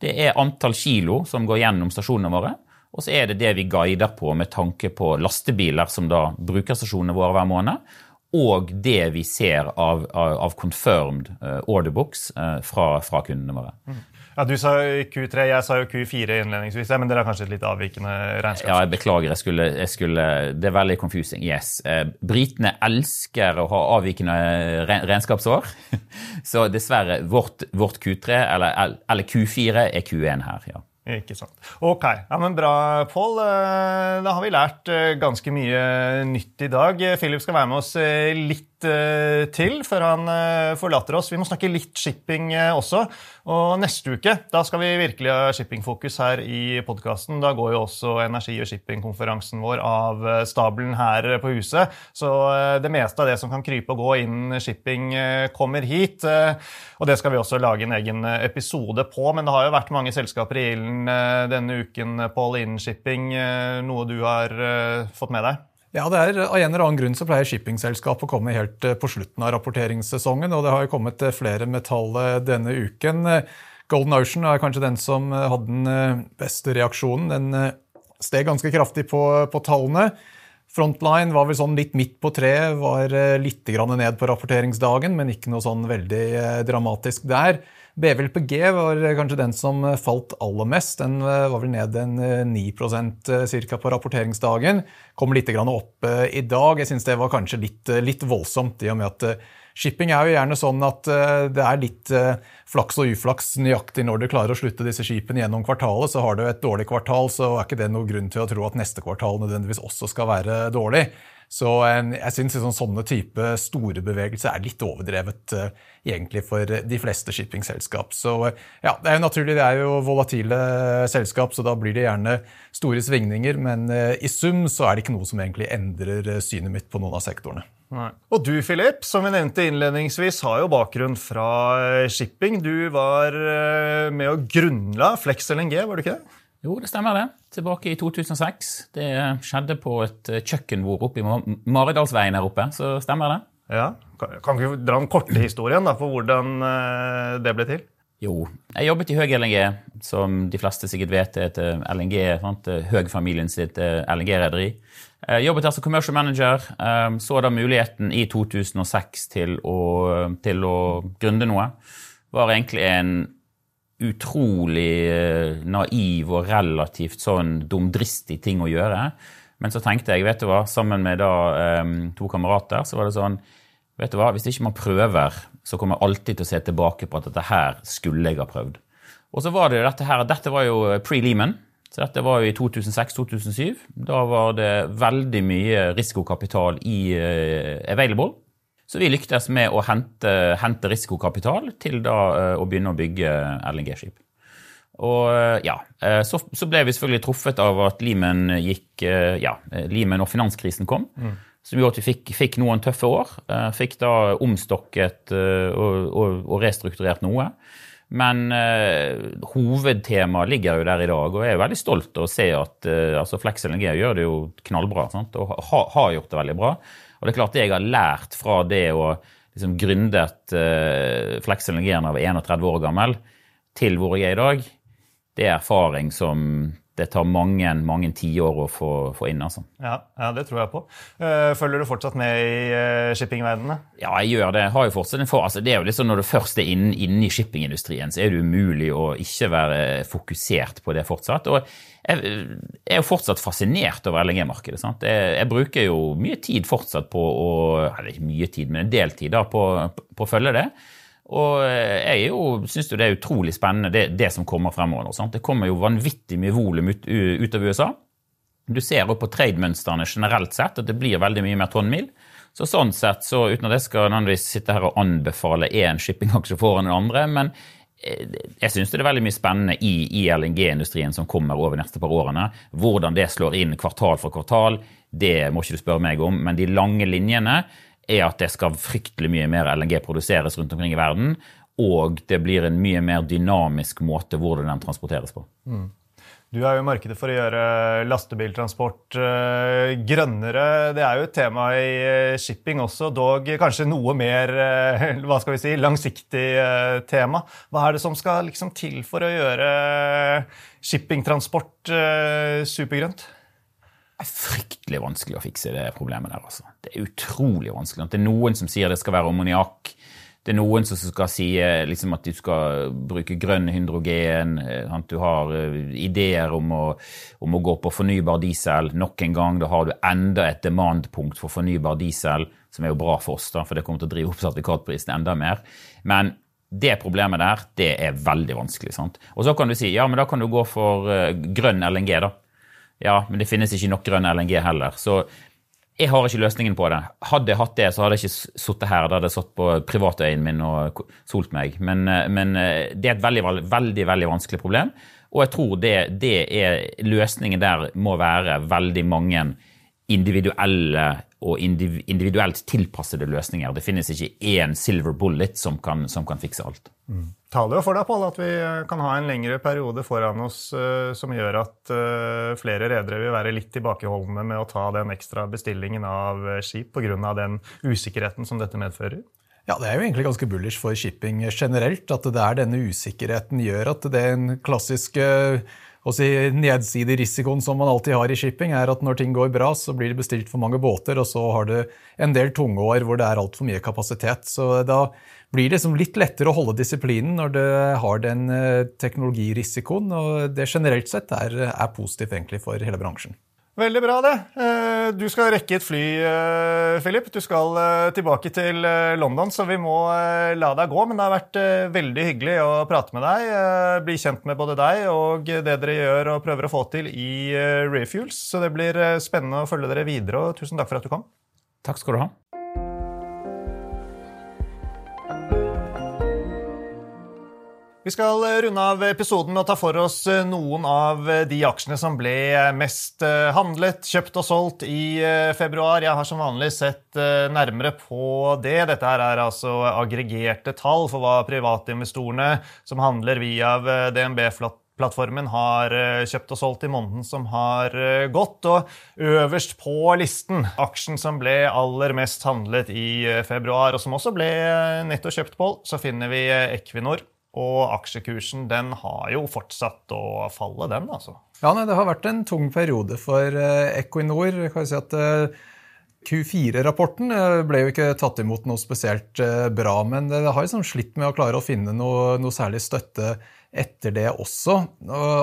Det er antall kilo som går gjennom stasjonene våre. Og så er det det vi guider på med tanke på lastebiler som da bruker stasjonene våre hver måned og det vi ser av, av, av confirmed uh, orderbooks uh, fra, fra, kundene våre. Mm. Ja, Du sa Q3, jeg sa jo Q4 innledningsvis, men dere har kanskje et litt avvikende regnskap? Ja, jeg beklager. Jeg skulle, jeg skulle, det er veldig confusing. Yes. Uh, britene elsker å ha avvikende regnskapsår. [laughs] Så dessverre, vårt, vårt Q3, eller, eller Q4, er Q1 her. ja. Ikke sant. Ok, ja, men Bra, Pål. Eh, da har vi lært eh, ganske mye nytt i dag. Philip skal være med oss eh, litt til før han forlater oss. Vi må snakke litt shipping også. Og neste uke da skal vi virkelig ha shippingfokus her i podkasten. Da går jo også energi- og shippingkonferansen vår av stabelen her på huset. Så det meste av det som kan krype og gå innen shipping, kommer hit. Og det skal vi også lage en egen episode på. Men det har jo vært mange selskaper i ilden Eh, denne uken, Paul innen shipping. Eh, noe du har eh, fått med deg? Ja, det er Av en eller annen grunn så pleier shippingselskap å komme helt på slutten av rapporteringssesongen, og det har jo kommet flere med tallet denne uken. Golden Ocean er kanskje den som hadde den beste reaksjonen. Den steg ganske kraftig på, på tallene. Frontline var vel sånn litt midt på treet, var litt ned på rapporteringsdagen, men ikke noe sånn veldig dramatisk der. BVLPG var kanskje den som falt aller mest. Den eh, var vel ned en 9 eh, cirka på rapporteringsdagen. Kom litt opp eh, i dag. Jeg syns det var kanskje litt, litt, voldsomt, i og med at shipping er jo gjerne sånn at det er litt flaks og uflaks nøyaktig når du klarer å slutte disse skipene gjennom kvartalet. Så har du et dårlig kvartal, så er ikke det noe grunn til å tro at neste kvartal nødvendigvis også skal være dårlig. Så jeg syns liksom sånne type store bevegelser er litt overdrevet uh, egentlig for de fleste shippingselskap. Så ja, det er jo naturlig, det er jo volatile selskap, så da blir det gjerne store svingninger. Men i sum så er det ikke noe som egentlig endrer synet mitt på noen av sektorene. Nei. Og du, Philip, som vi nevnte innledningsvis, har jo bakgrunn fra shipping. Du var med og grunnla Flex LNG, var du ikke det? Jo, det stemmer det. Tilbake i 2006. Det skjedde på et kjøkkenbord oppe i Maridalsveien her oppe, så stemmer det. Ja, Kan ikke dra den korte historien da, for hvordan eh, det ble til? Jo, jeg jobbet i Høg LNG, som de fleste sikkert vet er et eh, LNG, sant? Høg-familien sitt eh, LNG-rederi. Jobbet her som commercial manager. eh, Så da muligheten i 2006 til å, til å grunde noe. Var egentlig en utrolig eh, naiv og relativt sånn dumdristig ting å gjøre. Men så tenkte jeg, vet du hva, sammen med da eh, to kamerater, så var det sånn Vet du hva, Hvis ikke man prøver, så kommer jeg alltid til å se tilbake på at dette her skulle jeg ha prøvd. Og så var det jo dette her, dette var jo pre-Leman. Så dette var jo i 2006-2007. Da var det veldig mye risikokapital i uh, available. Så vi lyktes med å hente, hente risikokapital til da uh, å begynne å bygge LNG-skip. Og uh, ja, uh, så, så, ble vi selvfølgelig truffet av at Lehman gikk Ja, Lehman og finanskrisen kom. Mm som gjorde at vi fikk, fikk noen tøffe år. Eh, fikk da omstokket eh, og, og, og restrukturert noe. Men uh, hovedtemaet ligger jo der i dag, og jeg er veldig stolt av å se at uh, altså Flex LNG gjør det jo knallbra. Sant? Og ha, har gjort det veldig bra. Og det er klart det jeg har lært fra det å liksom gründet uh, Flex LNG da jeg var 31 år gammel, til hvor jeg er i dag, det er erfaring som det tar mange mange tiår å få, få, inn. altså. Ja, ja, det tror jeg på. Eh, følger du fortsatt med i shippingverdenen? shippingverdenene? Ja, jeg gjør det. Jeg har jo fortsatt en for, altså, det er jo liksom Når du først er inne, inne i shippingindustrien, så er det umulig å ikke være fokusert på det fortsatt. Og jeg, er jo fortsatt fascinert over LNG-markedet. Jeg, jeg, bruker jo mye tid fortsatt på å Eller ikke mye tid, men en del tid da, på, på å følge det. Og jeg jo, syns det er utrolig spennende det, det som kommer fremover. Sant? Det kommer jo vanvittig mye volum ut, ut, av USA. Du ser jo på trade-mønstrene generelt sett at det blir veldig mye mer tonnmil. Så sånn sett, så uten at jeg skal nødvendigvis sitte her og anbefale én shippingaksje foran den andre, men eh, jeg syns det er veldig mye spennende i, i LNG-industrien som kommer over de neste par årene. Hvordan det slår inn kvartal for kvartal, det må ikke du spørre meg om. Men de lange linjene er at det skal fryktelig mye mer LNG produseres rundt omkring i verden. Og det blir en mye mer dynamisk måte hvordan den transporteres på. Mm. Du er jo i markedet for å gjøre lastebiltransport uh, grønnere. Det er jo et tema i uh, shipping også, dog kanskje noe mer uh, hva skal vi si, langsiktig tema. Hva er det som skal liksom, til for å gjøre shippingtransport supergrønt? Er fryktelig vanskelig å fikse det problemet der. altså. Det er utrolig vanskelig. Det er noen som sier det skal være ammoniakk. Det er noen som skal si eh, liksom, at du skal bruke grønn hydrogen. Eh, at du har eh, ideer om å, om å, gå på fornybar diesel. Nok en gang da har du enda et demandpunkt for fornybar diesel, som er jo bra for oss, da, for det kommer til å drive opp sertifikatprisen enda mer. Men det problemet der, det er veldig vanskelig. sant? Og så kan du si ja, men da kan du gå for grønn LNG, da. Ja, men det finnes ikke nok grønn LNG heller. Så jeg har ikke løsningen på det. Hadde jeg hatt det, så hadde jeg ikke sittet her. Da hadde jeg satt på privatøyen min og solt meg. Men, eh, men, eh, det er et veldig, veldig, veldig vanskelig problem. Og jeg tror det, det er løsningen der må være veldig mange individuelle og individuelt tilpassede løsninger. Det finnes ikke én silver bullet som kan, som kan fikse alt. Mm. Taler jo for deg, Pål, at vi kan ha en lengre periode foran oss uh, som gjør at uh, flere redere vil være litt tilbakeholdne med å ta den ekstra bestillingen av skip pga. den usikkerheten som dette medfører? Ja, Det er jo egentlig ganske bullish for shipping generelt. At det er denne usikkerheten gjør at det er en klassisk uh, og si, Nedsiderisikoen som man alltid har i shipping, er at når ting går bra, så blir det bestilt for mange båter, og så har du en del tungeår hvor det er altfor mye kapasitet. Så da blir det liksom litt lettere å holde disiplinen når du har den eh, teknologirisikoen. Og det generelt sett er, er positivt egentlig for hele bransjen. Veldig bra, det. Eh, du skal rekke et fly, eh, Philip. Du skal eh, tilbake til London, så vi må la deg gå. Men det har vært veldig hyggelig å prate med deg, bli kjent med både deg og det dere gjør og prøver å få til i Refuels. Så det blir spennende å følge dere videre, og tusen takk for at du kom. Takk skal du ha. Vi skal runde av episoden med å ta for oss eh, noen av eh, de aksjene som ble mest eh, handlet, kjøpt og solgt i februar. Jeg har som vanlig sett nærmere på det. Dette her er altså aggregerte tall for hva privatinvestorene som handler via DNB plattformen har eh, kjøpt og solgt i måneden som har eh, gått. Og øverst på listen, aksjen som ble aller mest handlet i eh, februar, og som også ble netto kjøpt på, så finner vi Equinor. Og aksjekursen den har jo fortsatt å falle, den, altså. Ja, nei, Det har vært en tung periode for Equinor. Jeg kan si at Q4-rapporten ble jo ikke tatt imot noe spesielt bra, men det har liksom slitt med å klare å finne noe, noe særlig støtte etter det også.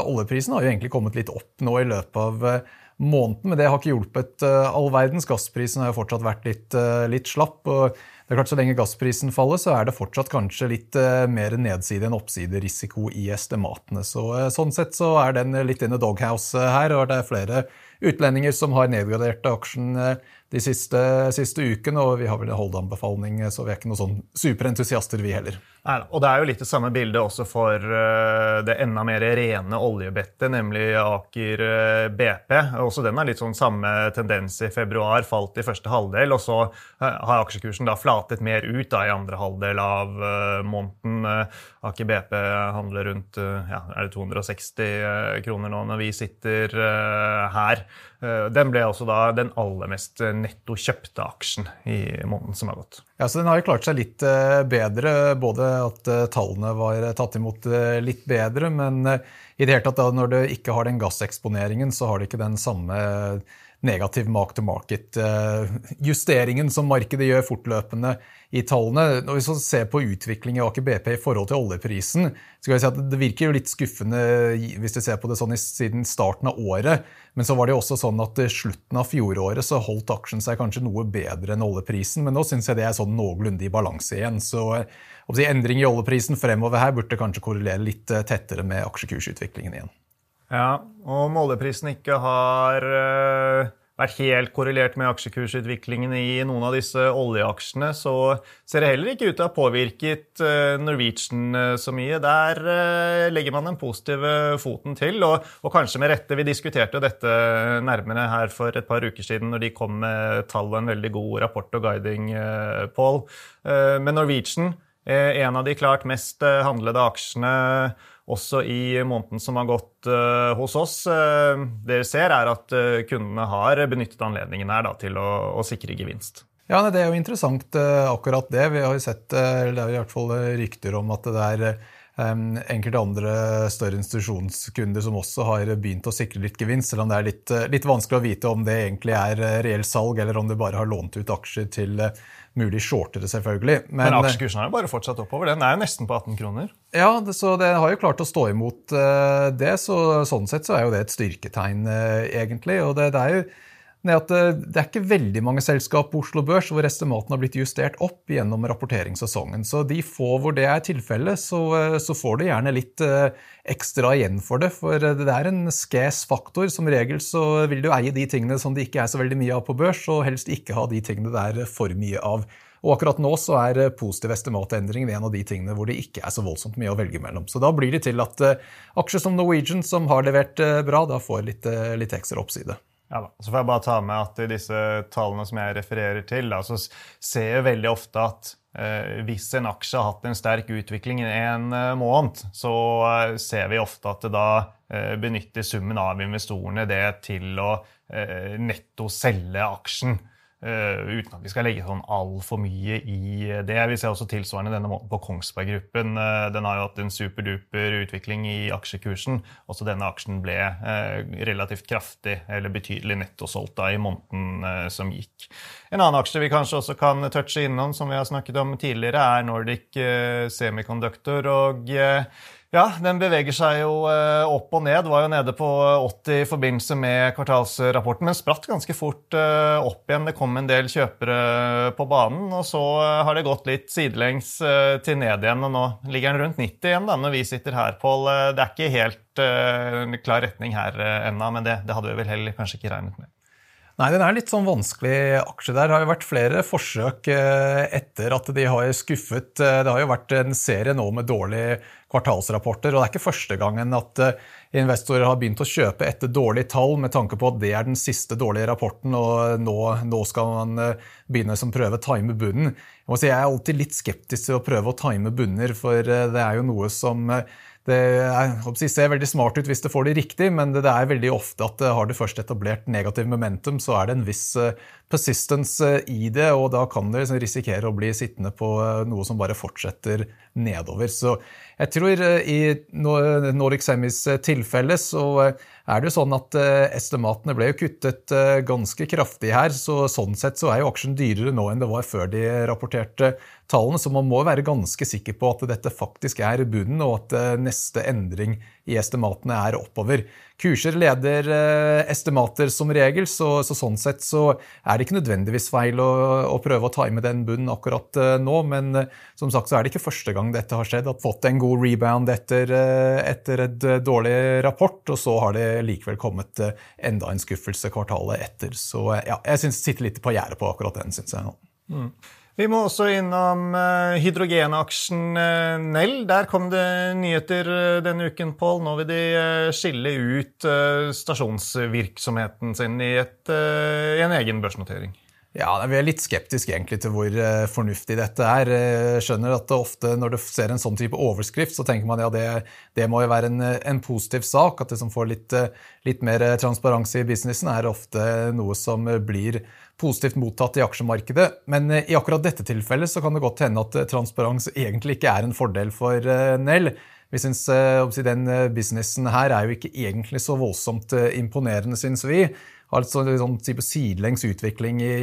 Oljeprisen har jo egentlig kommet litt opp nå i løpet av eh, måneden, men det har ikke hjulpet eh, all verdens. Gassprisen har jo fortsatt vært litt, eh, litt slapp. og det er klart Så lenge gassprisen faller, så er det fortsatt kanskje litt mer nedside enn oppsiderisiko i estimatene. Så, sånn sett så er den litt in the doghouse her, og det er flere utlendinger som har nedgradert aksjen de siste, siste ukene, og vi har vel en holdanbefaling, så vi er ikke noen sånn superentusiaster, vi heller. Nei, og Det er jo litt det samme bildet også for uh, det enda mer rene oljebettet, nemlig Aker eh, BP. Også den har litt sånn samme tendens i februar, falt i første halvdel. Og så uh, har aksjekursen da flatet mer ut da, i andre halvdel av måneden. Aker BP handler rundt ja, er det 260 kroner nå når vi sitter her. Den ble også da den aller mest netto kjøpte aksjen i måneden som har gått. Ja, så Den har jo klart seg litt bedre, både at eh, tallene var tatt imot eh, litt bedre. Men eh, i det hele tatt, da, når du ikke har den gasseksponeringen, så har du ikke den samme negativ mark to market-justeringen som markedet gjør fortløpende i tallene. Når vi så ser på utvikling i Aker BP i forhold til oljeprisen, så kan vi si at det virker jo litt skuffende hvis du ser på det sånn siden starten av året. Men så var det jo også sånn at slutten av fjoråret så holdt aksjen seg kanskje noe bedre enn oljeprisen. Men nå syns jeg det er sånn noenlunde i balanse igjen. Så si, endring i oljeprisen fremover her burde kanskje korrelere litt eh, tettere med aksjekursutviklingen igjen. Ja, og om oljeprisen ikke har uh vært helt korrelert med aksjekursutviklingen i noen av disse oljeaksjene, så ser det heller ikke ut til å ha påvirket eh, Norwegian eh, så mye. Der eh, legger man den positive foten til, og, og kanskje med rette. Vi diskuterte dette nærmere her for et par uker siden når de kom med tall og en veldig god rapport og guiding, Paul. Men Norwegian, en av de klart mest handlede aksjene også i måneden som har gått uh, hos oss. Uh, dere ser er at uh, kundene har benyttet anledningen her da, til å, å, sikre gevinst. Ja, Det er jo interessant akkurat det. Vi har jo sett, det er i hvert fall rykter om at det er um, enkelte andre større institusjonskunder som også har begynt å sikre litt gevinst, selv om det er litt, litt vanskelig å vite om det egentlig er reelt salg, eller om de bare har lånt ut aksjer til mulig shortere, selvfølgelig. Men, Men aksjekursen har jo bare fortsatt oppover. Den er jo nesten på 18 kroner. Ja, det, så det har jo klart å stå imot uh, det. så Sånn sett så er jo det et styrketegn, uh, egentlig. og det, det er jo at eh, det er ikke veldig mange selskap på Oslo Børs hvor estimatene har blitt justert opp gjennom rapporteringssesongen. Så de få hvor det er tilfellet, så, eh, så, får du gjerne litt eh, ekstra igjen for det. For det er en skes faktor. Som regel så vil du eie de tingene som det ikke er så veldig mye av på børs, og helst ikke ha de tingene det er for mye av. Og akkurat nå så er positiv estimatendring en av de tingene hvor det ikke er så voldsomt mye å velge mellom. Så da blir det til at aksjer som Norwegian, som har levert bra, da får litt, litt ekstra oppside. Ja da. Så får jeg bare ta med at i disse tallene som jeg refererer til, da, så ser jeg veldig ofte at eh, hvis en aksje har hatt en sterk utvikling i en eh, måned, så eh, ser vi ofte at det da eh, benytter summen av investorene det til å eh, netto selge aksjen. Uh, uten at vi skal legge sånn altfor mye i det. Vi ser også tilsvarende denne måten på Kongsberg Gruppen. Uh, den har jo hatt en superduper utvikling i aksjekursen. Også denne aksjen ble uh, relativt kraftig eller betydelig nettosolgt i måneden som gikk. En annen aksje vi kanskje også kan touche innom, som vi har snakket om tidligere, er Nordic Semiconductor. og ja, den beveger seg jo eh, opp og ned. Var jo nede på 80 i forbindelse med kvartalsrapporten, men spratt ganske fort eh, opp igjen. Det kom en del kjøpere på banen, og så eh, har det gått litt sidelengs til ned igjen. Og nå ligger den rundt 90 igjen da, når vi sitter her, Pål. Det er ikke helt klar retning her ennå, men det, det hadde vi vel heller kanskje ikke regnet med. Nei, den er litt sånn vanskelig aksje. Der Det har jo vært flere forsøk etter at de har skuffet. Det har jo vært en serie nå med dårlige kvartalsrapporter. og Det er ikke første gangen at eh, investorer har begynt å kjøpe etter dårlige tall med tanke på at det er den siste dårlige rapporten, og nå, nå skal man eh, begynne som prøve å time bunnen. Jeg, si, jeg er alltid litt skeptisk til å prøve å time bunner, for eh, det er jo noe som det er, ser veldig smart ut hvis det får det riktig, men det, er veldig ofte at har du først etablert negativ momentum, så er det en viss eh, persistence eh, i det, og da kan du liksom risikere å bli sittende på eh, noe som bare fortsetter nedover. Så jeg tror i Nordic Semis tilfelle så er det jo sånn at estimatene ble jo kuttet ganske kraftig her, så sånn sett så er jo aksjen dyrere nå enn det var før de rapporterte tallene, så man må være ganske sikker på at dette faktisk er bunnen, og at eh, neste endring i estimatene er oppover. Kurser leder eh, estimater som regel, så, så, sånn sett så er det ikke nødvendigvis feil å, å prøve å time den bunnen akkurat eh, nå, men som sagt så er det ikke første gang dette har skjedd. At fått en god rebound etter, etter et dårlig rapport, og så har det likevel kommet enda en skuffelse kvartalet etter. Så ja, jeg syns sitter litt på gjerdet på akkurat den, syns jeg. Mm. Vi må også innom uh, hydrogenaksjen uh, Nell. Der kom det nyheter uh, denne uken, Pål. Nå vil de skille ut stasjonsvirksomheten sin i, et, i, en egen børsnotering. Ja, Vi er litt skeptiske egentlig til hvor fornuftig dette er. Jeg skjønner at ofte når du ser en sånn type overskrift, så tenker man ja, det, det må jo være en, en, positiv sak. At det som får litt, litt mer transparens i businessen, er ofte noe som blir positivt mottatt i aksjemarkedet. Men eh, i akkurat dette tilfellet så kan det godt hende at eh, transparens egentlig ikke er en fordel for eh, Nell. Vi synes Den businessen her er jo ikke egentlig så voldsomt imponerende, syns vi. Altså en sånn type sidelengs utvikling i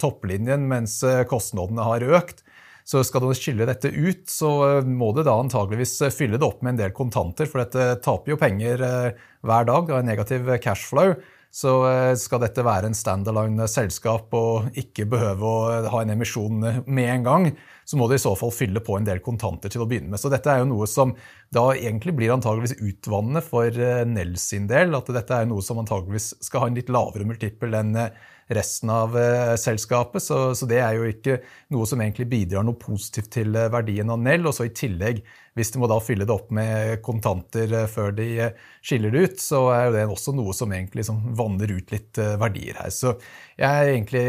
topplinjen mens kostnadene har økt. Så skal du skille dette ut, så må du da antageligvis fylle det opp med en del kontanter, for dette taper jo penger hver dag. Det har negativ cashflow. Så eh, skal dette være en standalone selskap og ikke behøve å ha en emisjon med en gang, så må det i så fall fylle på en del kontanter til å begynne med. Så dette er jo noe som da egentlig blir antageligvis utvannende for Nels Nell sin del. At dette er noe som antageligvis skal ha en litt lavere multiple enn eh, resten av selskapet. Så, så, det er jo ikke noe som egentlig bidrar noe positivt til verdien av Nell. Og så i tillegg hvis de må da fylle det opp med kontanter eh, før de eh, skiller det ut, så er det også noe som egentlig som vanner ut litt eh, verdier her. Så jeg er egentlig,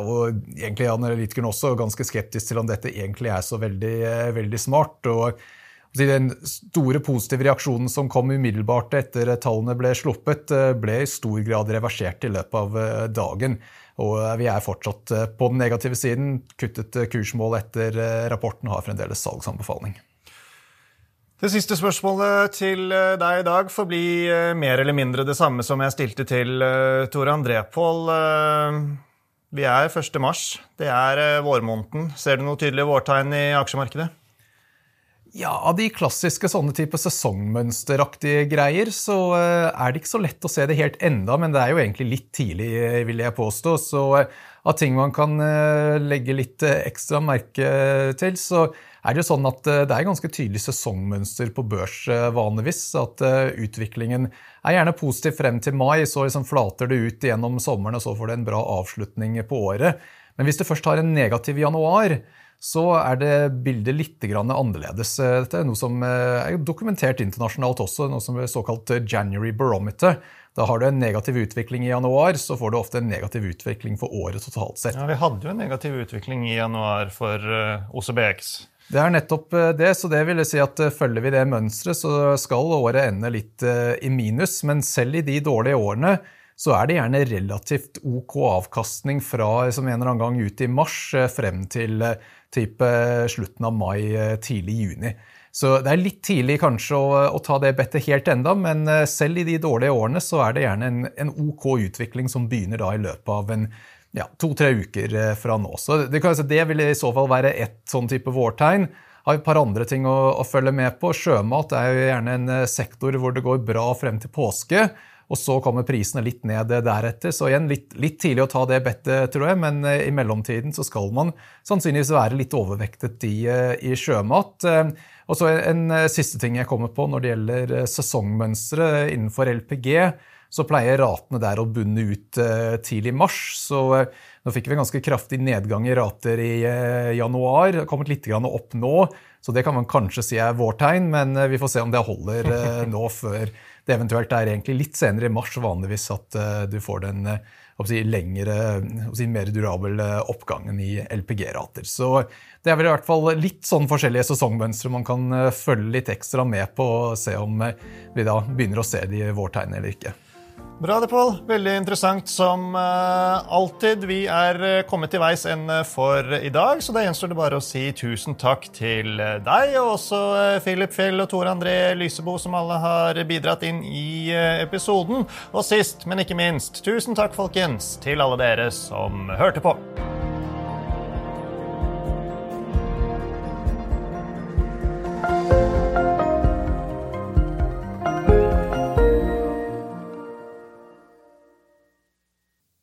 og egentlig analytikeren også, ganske skeptisk til om dette egentlig er så veldig, veldig smart. og den store positive reaksjonen som kom umiddelbart etter tallene ble sluppet, ble i stor grad reversert i løpet av dagen. Og vi er fortsatt på den negative siden. Kuttet kursmål etter rapporten har fremdeles salgsanbefaling. Det siste spørsmålet til eh, deg i dag får bli eh, mer eller mindre det samme som jeg stilte til eh, Tore André Pål. Vi er 1. mars. Det er vårmåneden. Ser du noe tydelig vårtegn i aksjemarkedet? Ja, Av de klassiske sånne type sesongmønsteraktige greier, så er det ikke så lett å se det helt enda, men det er jo egentlig litt tidlig, vil jeg påstå. Så av ting man kan legge litt ekstra merke til, så er det jo sånn at eh, det er ganske tydelig sesongmønster på børs eh, vanligvis. At eh, utviklingen er gjerne positiv frem til mai, så liksom flater det ut gjennom sommeren, og så får det en bra avslutning på året. Men hvis du først har en negativ januar, så er det bildet litt annerledes. Dette er noe som er dokumentert internasjonalt også, noe som er såkalt January barometer. Da har du en negativ utvikling i januar, så får du ofte en negativ utvikling for året totalt sett. Ja, Vi hadde jo en negativ utvikling i januar for OCBX. Det er nettopp eh, det, så det vil si at eh, følger vi det mønsteret, så skal året ende litt eh, i minus. Men selv i de dårlige årene så er det gjerne relativt OK avkastning fra som en eller annen gang ut i mars frem til type slutten av mai, tidlig juni. Så det er litt tidlig kanskje å, å ta det bettet helt enda, men selv i de dårlige årene så er det gjerne en, en OK utvikling som begynner da i løpet av en ja, to-tre uker eh, fra nå. Så det, kan, det, vil i så fall være ett sånn type vårtegn. Har et par andre ting å, å, følge med på. Sjømat er jo gjerne en eh, sektor hvor det går bra frem til påske. Og så kommer prisene litt ned deretter. Så igjen litt, litt tidlig å ta det bettet, tror jeg. Men eh, i mellomtiden så skal man sannsynligvis være litt overvektet i, i sjømat. Og så en, en siste ting jeg kommer på når det gjelder sesongmønstre innenfor LPG så pleier ratene der å bunne ut eh, tidlig i mars. Så eh, nå fikk vi en ganske kraftig nedgang i rater i eh, januar. Det har kommet litt opp nå, så det kan man kanskje si er vårtegn, men vi får se om det holder nå før det eventuelt er egentlig litt senere i mars vanligvis at du får den si, lengre, si, mer durabel oppgangen i LPG-rater. Så det er vel i hvert fall litt sånn forskjellige sesongmønstre man kan følge litt ekstra med på og se om vi da begynner å se de vårtegnene eller ikke. Bra det, Pål. Veldig interessant som uh, alltid. Vi er uh, kommet til veis ende for i dag, så da gjenstår det bare å si tusen takk til uh, deg, og også Philip Fjell og Tore André Lysebo, som alle har bidratt inn i episoden. Og sist, men ikke minst, tusen takk, folkens, til alle dere som hørte på.